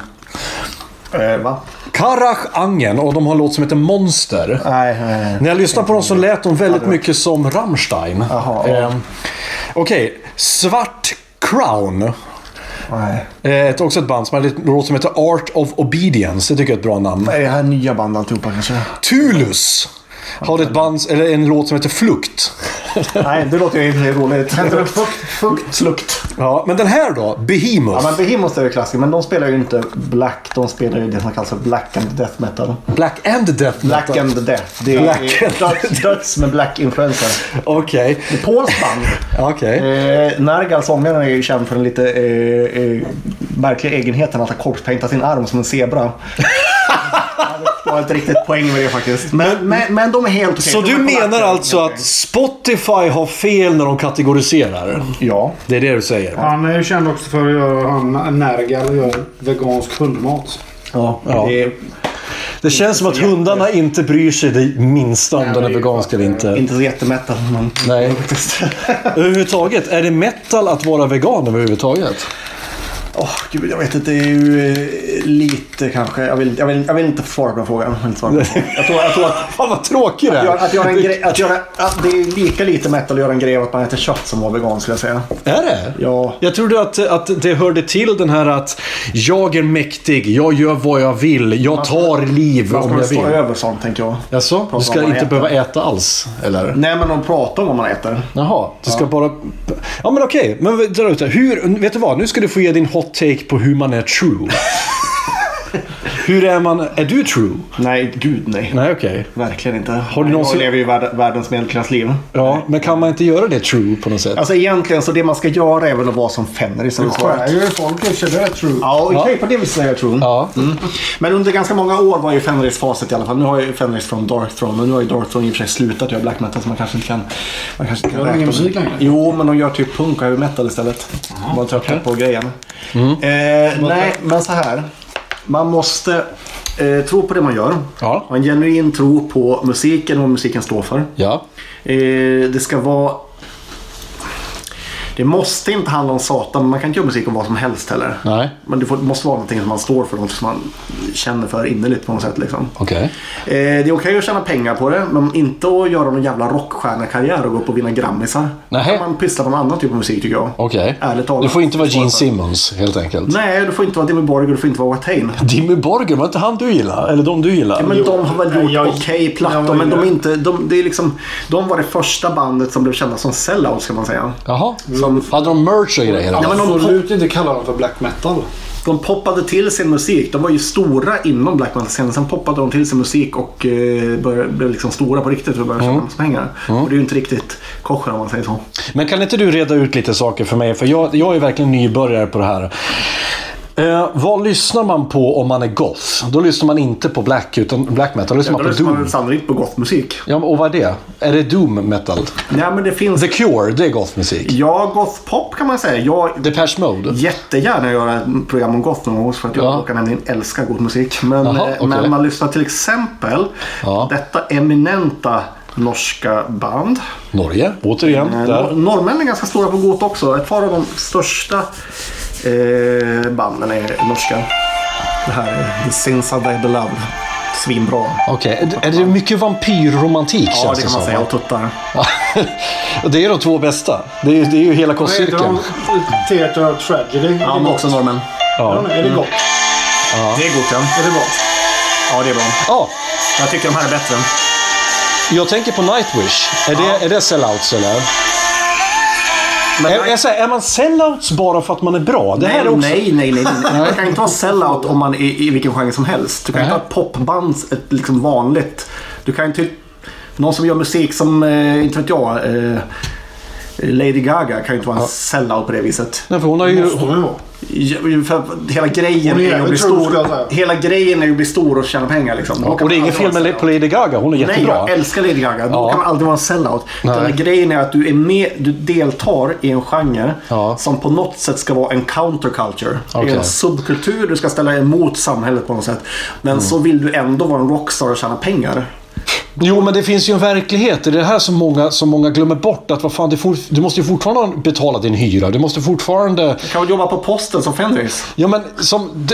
Eh, va? Karach Angen och de har en låt som heter Monster. Nej, nej, nej. När jag lyssnade på dem så lät de väldigt mycket som Rammstein. Eh, Okej, Svart Crown. nej. Eh, också ett band som har en låt som heter Art of Obedience. Det tycker jag är ett bra namn. Är det här nya band alltihopa kanske? Tulus. Har ett band, eller en låt som heter Flukt. Nej, det låter ju inte roligt. Heter det fukt? Fukt? Slukt. Ja, men den här då? Behemoth. Ja, men Behemoth är ju klassiker, men de spelar ju inte black. De spelar ju det som kallas för black and death metal. Black and Death Black Metal. and death. Det är Black and döds, döds med black influencer. Okej. Det är polskt band. Okej. Eh, Nargal, sångaren, är ju känd för den lite eh, eh, märkliga egenheten att ha kortpaintat sin arm som en zebra. Det var inte riktigt poäng med det faktiskt. Men, men, men de är helt okej. Så du menar alltså att Spotify har fel när de kategoriserar? Ja. Det är det du säger? Han är ju känd också för att göra han Nergal och göra vegansk hundmat. ja. Ja. Det Det känns som att så jätte- hundarna inte bryr sig det minsta om Nej, den är vegansk eller inte. inte så jättemetal. Men... Nej. Överhuvudtaget, är det metal att vara vegan överhuvudtaget? Åh, gud, jag vet inte. Det är ju eh, lite kanske... Jag vill, jag vill, jag vill inte svara på den frågan. Jag, vill på den jag, tror, jag tror att... Fan vad tråkig det Att göra, är. att göra en grej, att göra, att det är lika lite metal att göra en grej av att man äter kött som att vara vegan skulle jag säga. Är det? Ja. Jag trodde att, att det hörde till den här att jag är mäktig, jag gör vad jag vill, jag tar liv Man om ska jag väl stå vill. över sånt tänker jag. Jaså? Du ska man inte äter. behöva äta alls? Eller? Nej men de pratar om vad man äter. Jaha, du ska bara... Ja men okej, men dra ut det. Hur, vet du vad? Nu ska du få ge din hot take på hur man är true. hur är man... Är du true? Nej, gud nej. Nej, okej. Verkligen inte. Har du Jag någonsin- lever ju värld, världens medelklassliv. Ja, men kan man inte göra det true på något sätt? Alltså egentligen så det man ska göra är väl att vara som Fenris. eller så. Skär ju folk i sig, det är true. Ja, okej Ja. på det viset är jag true. Ja. Mm. Men under ganska många år var ju Fenris facit i alla fall. Nu har ju Fenris från Dark Throne och nu har ju Dark Throne i och för sig slutat göra black metal så man kanske inte kan... Man kanske inte kan Gör de ingen räkna- musik längre? Jo, men de gör typ punk och heavy metal istället. De har tröttnat på grejen. Mm. Eh, nej, men så här. Man måste eh, tro på det man gör. Ja. Ha en genuin tro på musiken och vad musiken står för. Ja. Eh, det ska vara... Det måste inte handla om Satan, men man kan inte göra musik om vad som helst heller. Nej. Men det får, måste vara någonting som man står för, något som man känner för innerligt på något sätt. Liksom. Okej. Eh, det är okej att tjäna pengar på det, men inte att göra någon jävla rockstjärnekarriär och gå upp och vinna grammisar. Kan man pyssla med någon annan typ av musik tycker jag. Okej. Ärligt talat. Du får inte vara Gene Simmons helt enkelt. Nej, du får inte vara Dimmy Borgir och du får inte vara Watain. Dimmy Borgir, var inte han du gillar? Eller de du gillar? Ja, men de har väl gjort jag- okej plattor, jag- men de, är inte, de, det är liksom, de var det första bandet som blev kända som sellouts kan man säga. Jaha. Som- Hade de merch och grejer? Ja, men de, Absolut inte kalla dem för black metal. de poppade till sin musik. De var ju stora inom black metal-scenen. Sen poppade de till sin musik och eh, började, blev liksom stora på riktigt och började tjäna massa pengar. Och det är ju inte riktigt kosher om man säger så. Men kan inte du reda ut lite saker för mig? För jag, jag är verkligen nybörjare på det här. Eh, vad lyssnar man på om man är goth? Då lyssnar man inte på black, utan black metal. Då lyssnar Då man på lyssnar man doom. väl sannolikt på gothmusik. Ja, och vad är det? Är det doom metal? Nej men det finns... The Cure, det är gothmusik. Ja, goth-pop kan man säga. Jag Depeche Mode? jättegärna göra ett program om goth någon gång för att jag Ja. råkar nämligen älska god musik. Men, Jaha, eh, okej. men man lyssnar till exempel Ja. detta eminenta norska band. Norge, återigen. Eh, nor- Där. Norrmännen är ganska stora på goth också. Ett par av de största eh, banden är norska. Det här är The Sins of the Beloved. Svinbra. Okej, är- är det mycket vampyrromantik Ja, känns det det kan man som? säga. Och tuttar. Det är de två bästa. Det är, det är ju hela Vad heter cirkeln. de? Theater of Tragedy. Ja, men också norrmän. Ja. Är det gott? Det är gott ja. Är det gott? Ja, det är bra. Ja, Jag tycker de här är bättre. jag tänker på Nightwish. Är det, är det sellouts eller? Men Är, här, är man sellouts bara för att man är bra? Det här nej, är också... nej, nej, nej, nej. Man kan inte vara sellout om man är i vilken genre som helst. Du kan inte ha ett popband, ett liksom vanligt. Du kan inte... Någon som gör musik som, eh, inte vet jag, eh, Lady Gaga kan ju inte vara en sellout på det viset. Nej, för hon har ju... Måste de ju vara. Ja, För hela grejen Hon är är att bli stor. Hela grejen är ju att bli stor och tjäna pengar liksom. Kan Och det är inget fel med på Lady Gaga. Hon är Nej, jättebra. jag älskar Lady Gaga. Då Ja. kan man aldrig vara en sellout. Nej. Den här grejen är att du är med, du deltar i en genre Ja. som på något sätt ska vara en counterculture. Är en subkultur, du ska ställa emot samhället på något sätt. Men Mm. så vill du ändå vara en rockstar och tjäna pengar. Jo, men det finns ju en verklighet. Det är det här som många, som många glömmer bort. Att vad fan, for, du måste ju fortfarande betala din hyra. Du måste fortfarande... Du kan väl jobba på posten som Fenris? Ja, men som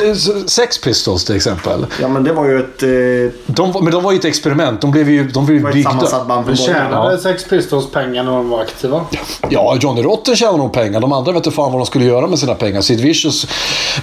Sex Pistols till exempel. Ja men det var ju ett... Eh, De, var- men de var ju ett experiment. De blev ju, de blev det var ett byggda. sammansatt band från tjänade Sex Pistols pengar när de var aktiva? Ja, Johnny Rotten tjänar nog pengar. De andra vet inte fan vad de skulle göra med sina pengar. Sid Vicious.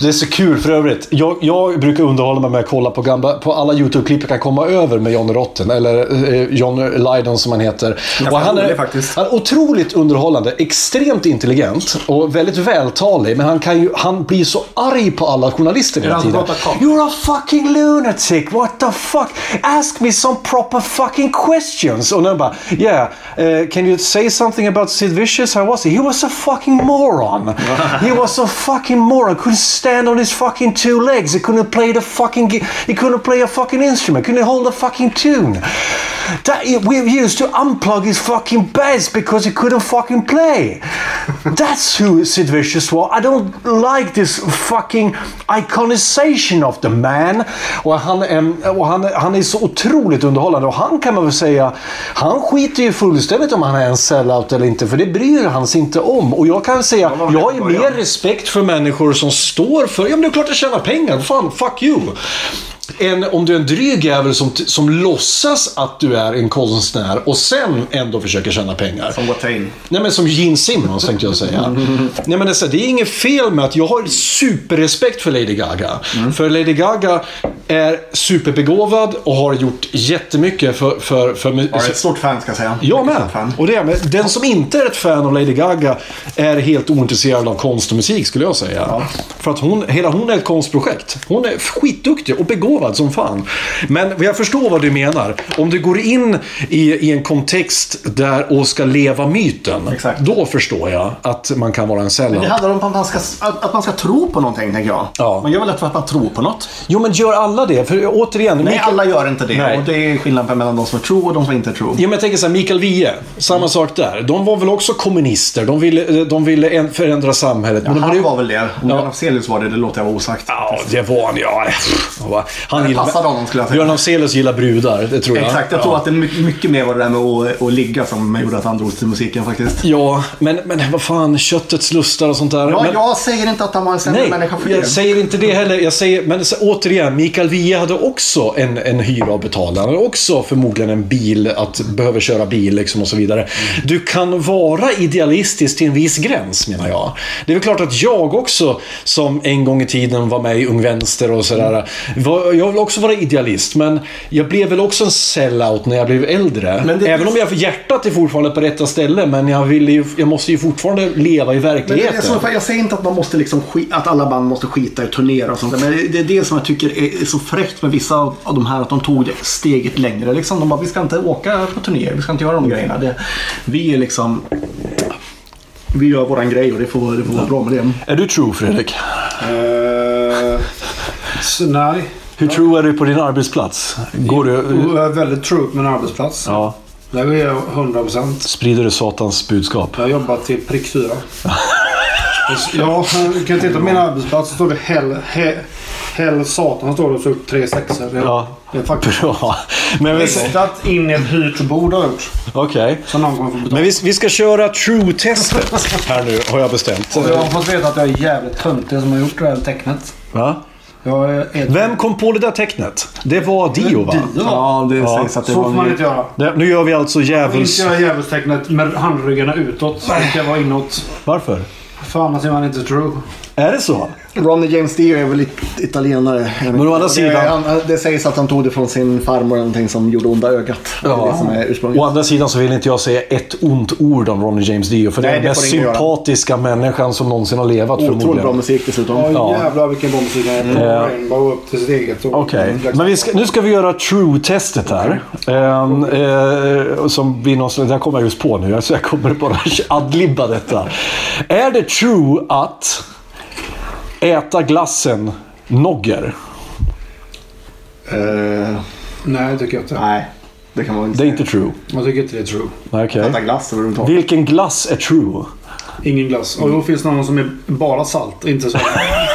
Det är så kul för övrigt. Jag, jag brukar underhålla mig med att kolla på, gamla, på alla YouTube-klipp jag kan komma över med Johnny Rotten. Eller eh, John Lydon som han heter. Och han, är, han är otroligt underhållande, extremt intelligent och väldigt vältalig. Men han, kan ju, han blir så arg på alla journalister hela tiden. You're a fucking lunatic, what the fuck? Ask me some proper fucking questions. Och nu bara, yeah, uh, can you say something about Sid Vicious? How was he? He was a fucking moron. he was a fucking moron. Couldn't stand on his fucking two legs. He couldn't play the fucking, he couldn't play a fucking instrument. Couldn't hold a fucking tune. That, we used to unplug his fucking bass because he couldn't fucking play. That's who Sid Vicious was. I don't like this fucking iconization of the man. Och han, och han, han är så otroligt underhållande. Och han kan man väl säga, han skiter ju fullständigt om han är en sellout eller inte. För det bryr han sig inte om. Och jag kan säga, jag har ju mer respekt för människor som står för, ja men det är klart att tjäna pengar. Fan, fuck you. Än om du är en dryg jävel som, som låtsas att du är en konstnär och sen ändå försöker tjäna pengar. Som Watain. Nej men som Gene Simmons tänkte jag säga. Nej men det, är det är inget fel med att jag har superrespekt för Lady Gaga. För Lady Gaga är superbegåvad och har gjort jättemycket för... för, för, Jag är ett stort fan ska jag säga. jag med. Och det är, men den som inte är ett fan av Lady Gaga är helt ointresserad av konst och musik skulle jag säga. För att hon, hela hon är ett konstprojekt. Hon är skitduktig och begåvad som fan. Men jag förstår vad du menar. Om du går in i, i en kontext där och ska leva myten. Exakt. Då förstår jag att man kan vara en Men sellout. det handlar om att man, ska, att, att man ska tro på någonting, tänker jag. Ja. Man gör väl lätt för att man tror på något. Jo men gör alla det? För återigen. Nej, Mikael- alla gör inte det. Nej. Och det är skillnad mellan de som är tro och de som inte är tro. Ja, men jag tänker så här, Mikael Wiehe, samma sak där. De var väl också kommunister. De ville, de ville förändra samhället. Men de Han hade ju- var väl det. Om Ja. Afzelius var det, det låter jag vara osagt. Ja, det var han. Ja, Ja, han Det passade honom, skulle jag säga. Björn Afzelius gillar brudar, det tror jag. Exakt, jag tror att det är mycket, mer var det där med att, att ligga som gjorde att han drogs till musiken faktiskt. Ja, men, men vad fan, köttets lustar och sånt där. Ja, men, jag säger inte att han var en sämre Nej, människa för jag det. säger inte det heller. Jag säger, men så, återigen, Mikael Wiehe hade också en, en hyra att betala. Han hade också förmodligen en bil, att behöva köra bil liksom och så vidare. Du kan vara idealistisk till en viss gräns, menar jag. Det är väl klart att jag också, som en gång i tiden var med i Ung Vänster och sådär. Var, jag vill också vara idealist, men jag blev väl också en sellout när jag blev äldre. Men det- Även om jag för hjärtat är fortfarande på rätta ställe, men jag, vill ju, jag måste ju fortfarande leva i Men det verkligheten. är så, jag säger inte att, man måste liksom att alla band måste skita i att turnera och sånt Men det är det som jag tycker är så fräckt med vissa av de här. Att de tog det steget längre. Liksom, de bara, vi ska inte åka på turnéer. Vi ska inte göra de grejerna. Det, vi är liksom... Vi gör våran grej och det får, det får vara bra med det. Är du true, Fredrik? Eh, så, nej. Hur true är du på din arbetsplats? Går du... Jag är väldigt true på min arbetsplats. Ja. Där är jag 100%. Sprider du satans budskap? Jag har jobbat till prick fyra. ja, du kan titta på min arbetsplats så står det hell, he, hell satan står det och så upp tre sexor. Det, Ja. det är faktiskt Bra. Men vi... ristat in ett hyrt bord har gjort. Okej. Så någon kommer få betala. Men vi, vi ska köra true-testet här nu, har jag bestämt. Och jag har fått veta att jag är jävligt töntig som har gjort det här tecknet. Va? Ett... Vem kom på det där tecknet? Det var Dio, va? Dio? Ja, det Ja. sägs att det Så var får man inte göra. Det, nu gör vi alltså djävuls... Inte göra djävulstecknet med handryggarna utåt. Det ska vara inåt. Varför? För annars är man inte true. Är det så? Ronny James Dio är väl it- italienare. Men å andra sidan- Det, han, det sägs att han tog det från sin farmor, någonting som gjorde onda ögat. Ursprunget. Å andra sidan så vill inte jag säga ett ont ord om Ronny James Dio. För det är Nej, den mest ingen göra. sympatiska människan som någonsin har levat Otroligt bra förmodligen. musik dessutom. Ja, Ja. jävlar vilken bra musik han är. Rainbow upp till sitt eget. Okej, men vi ska, nu ska vi göra true-testet här. Ehm, eh, som blir någon, det här kommer jag just på nu, så jag kommer bara adlibba detta. Är det true att äta glassen Nogger? Eh, Nej, det tycker jag inte. nej, det kan man inte Det är inte true. Jag tycker inte det är true. Okej. Äta glass överhuvudtaget. Vilken glass är true? Ingen glass. Och då finns det någon som är bara salt. Inte så.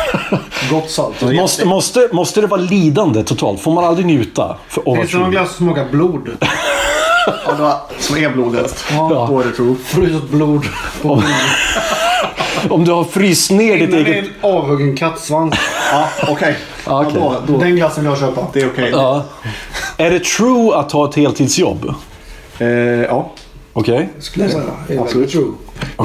Gott salt. Måste, måste, måste det vara lidande totalt? Får man aldrig njuta? För, Finns det någon glass som smakar blod? Ja, det var, som är blodet. Ja. Då är det true. Fruset blod. På Om du har fryst ner ditt Innan det är eget... en avhuggen kattsvans. Ja, okej. Ja, okej. Ja, då, då, Den glassen vill jag köpa. det är okej. Ja. Är det true att ha ett heltidsjobb? Eh, ja. Okej. Skulle jag säga. Det är Absolut. true.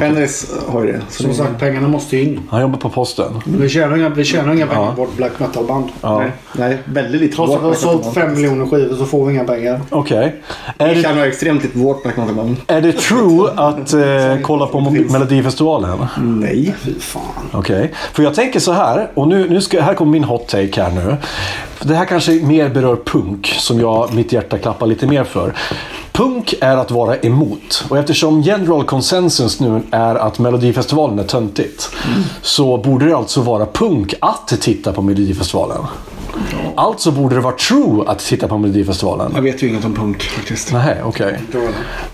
Fenris har ju det. Så Som det sagt, pengarna måste in. Han jobbar på posten. Vi tjänar inga, vi tjänar inga pengar på vårt black metal-band. nej, nej, väldigt lite. Trots att vi har sålt fem miljoner skivor så får vi inga pengar. Okej. Är, Vi det, tjänar extremt lite på vårt black metal-band. är det true att eh, kolla på Melodifestivalen? Nej. Fy fan. Okej. För jag tänker så här, och nu, nu ska, här kommer min hot take här nu. Det här kanske mer berör punk, som jag, mitt hjärta klappar lite mer för. Punk är att vara emot. Och eftersom general consensus nu är att Melodifestivalen är töntigt. Så borde det alltså vara punk att titta på Melodifestivalen. Alltså borde det vara true att titta på Melodifestivalen. Jag vet ju inget om punk faktiskt. Nej, okej.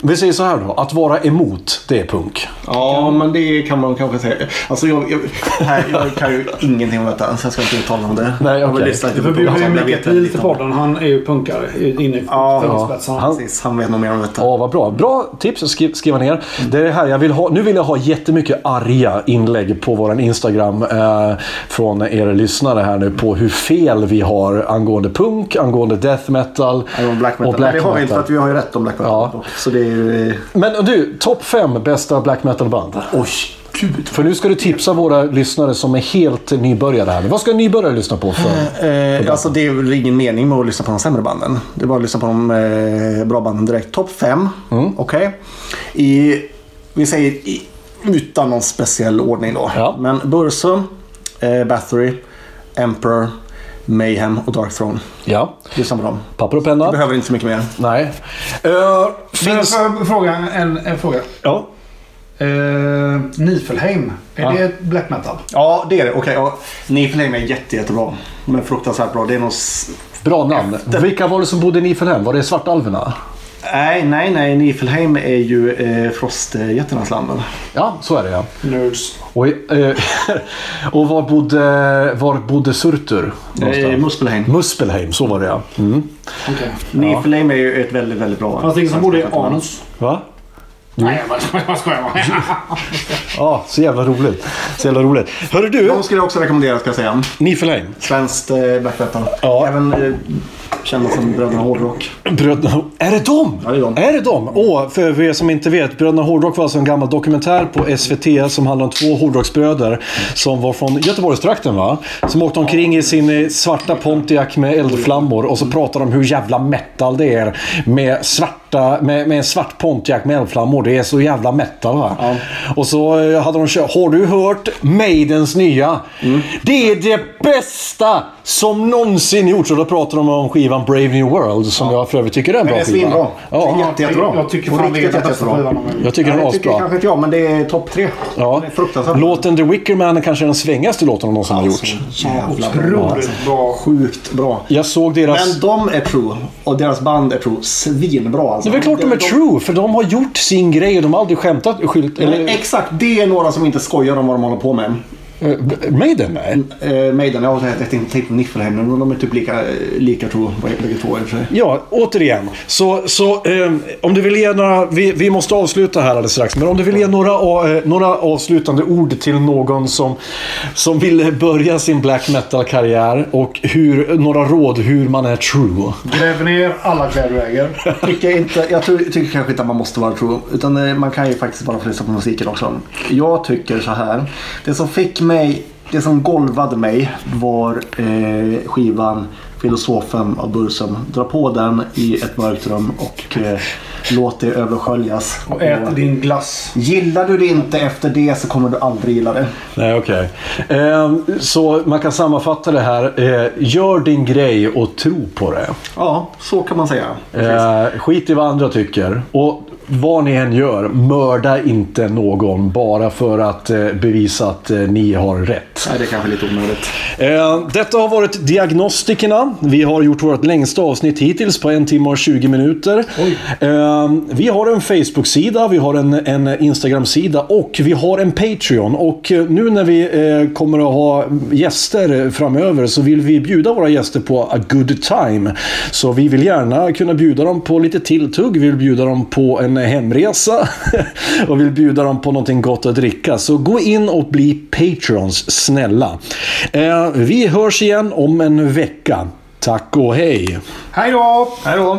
Vi säger så här då. Att vara emot, det är punk. Ja, men det kan man kanske säga. Alltså jag, jag, här, jag kan ju ingenting om detta så jag ska inte uttala om det. Nej, Jag på programmet, jag vet lite om det. podden. Han är ju punkare inne i Ja. Han- Precis, han vet nog mer om detta. Ja, vad bra. Bra tips att skri- skriva ner. Det är det här jag vill ha. Nu vill jag ha jättemycket arga inlägg på vår Instagram eh, från er lyssnare här nu på hur fel vi har angående punk, angående death metal om black metal. och black men det har vi inte för att vi har ju rätt om black metal. Ja. Så det är ju... Men du, topp fem bästa black metal-band. Oj, gud. För nu ska du tipsa våra lyssnare som är helt nybörjare här. Vad ska nybörjare lyssna på för? Eh, alltså det är väl ingen mening med att lyssna på de sämre banden. Det är bara att lyssna på de eh, bra banden direkt. Topp fem. Mm. Okej. I, vi säger i, utan någon speciell ordning då. Ja. Men Bursum, eh, Bathory, Emperor, Mayhem och Dark Throne. Ja, Lyssna på dem. papper och penna. Behöver inte så mycket mer. Nej. Uh, finns... får jag fråga en, en fråga? Ja. Uh, Nifelheim. Är Ja. det black metal? Ja, det är det. Okej, ja. Niflheim är jätte, jättebra. De är fruktansvärt bra. Det är nog... Bra namn. Vilka var det som bodde i Nifelhem? Var det Svartalverna? Nej, nej, nej. Niflheim är ju eh, frostjättarnas land. väl? Ja, så är det ja. Nerds. Och, eh, och var bodde, var bodde Surtur? Eh? Muspelheim. Muspelheim, så var det ja. Mm. Okej. Niflheim är ju ett väldigt, väldigt bra... Fanns det ingen som bodde i anus? Va? Nej, jag skojar. Jag skojar bara. Ja, så jävla roligt. Så jävla roligt. Hörru du, De skulle jag också rekommendera ska jag säga. Nifelheim. Svenskt eh, black metal. Ja. Även eh, kända som Bröderna Hårdrock. Bröderna... Är det dem? Ja, det är de. Är det dem? Åh, för, för er som inte vet. Bröderna Hårdrock var alltså en gammal dokumentär på SVT som handlar om två hårdrocksbröder som var från Göteborgstrakten va? Som åkte omkring i sin eh, svarta Pontiac med eldflammor och så pratade de om hur jävla metal det är med svarta, med, med en svart Pontiac med eldflammor. Det är så jävla metal va? Och så eh, hade de kört. Har du hört Maidens nya? Mm. Det är det bästa som någonsin gjorts. Och då pratar de om skivan Brave New World som jag för övrigt tycker är en bra det är skiva. svinbra. Ja. Jätte, jättebra. Jag tycker fan det är den bästa skivan gjort. Jag tycker den är Ja, asbra. kanske inte jag, men det är topp tre. Ja. Är. Låten The Wicker Man är kanske den svängigaste låten de någonsin har gjort. Jävla bra. alltså. Otroligt bra. Sjukt bra. Jag såg deras... Men de är true. Och deras band är true. Svinbra alltså. det är väl klart de är true, för de har gjort sin grej och de har aldrig skämtat. Skylt, eller, Exakt, det är några som inte skojar om vad de håller på med. Maiden? Nej. Eh, Maiden, jag har tänkte på Niflheim, men de är typ lika, lika true bägge två i för sig. Ja, återigen. Så, så eh, om du vill ge några... Vi, vi måste avsluta här alldeles strax. Men om du vill ge några, eh, några avslutande ord till någon som, som vill börja sin black metal-karriär och hur, några råd hur man är true. Gräv ner alla kläder du äger. Tycker inte, jag tror, tycker kanske inte att man måste vara true. Utan eh, man kan ju faktiskt bara få lyssna på musiken också. Jag tycker så här. Det som fick mig, det som golvade mig var eh, skivan Filosofen av Bursum. Dra på den i ett mörkt rum och eh, låt det översköljas. Och ät din glass. Gillar du det inte efter det så kommer du aldrig gilla det. Nej, okej. Eh, så man kan sammanfatta det här. Eh, gör din grej och tro på det. Ja, så kan man säga. Eh, skit i vad andra tycker. Och vad ni än gör, mörda inte någon bara för att eh, bevisa att eh, ni har rätt. Nej, det är kanske lite onödigt. Eh, detta har varit Diagnostikerna. Vi har gjort vårt längsta avsnitt hittills på en timme och 20 minuter. Vi har en Facebook-sida, vi har en, en Instagram-sida och vi har en Patreon. Och nu när vi kommer att ha gäster framöver så vill vi bjuda våra gäster på a good time. Så vi vill gärna kunna bjuda dem på lite tilltugg, vi vill bjuda dem på en hemresa och vill bjuda dem på någonting gott att dricka. Så gå in och bli Patrons, snälla. Eh, vi hörs igen om en vecka. Tack och hej! Hej då! Hej då!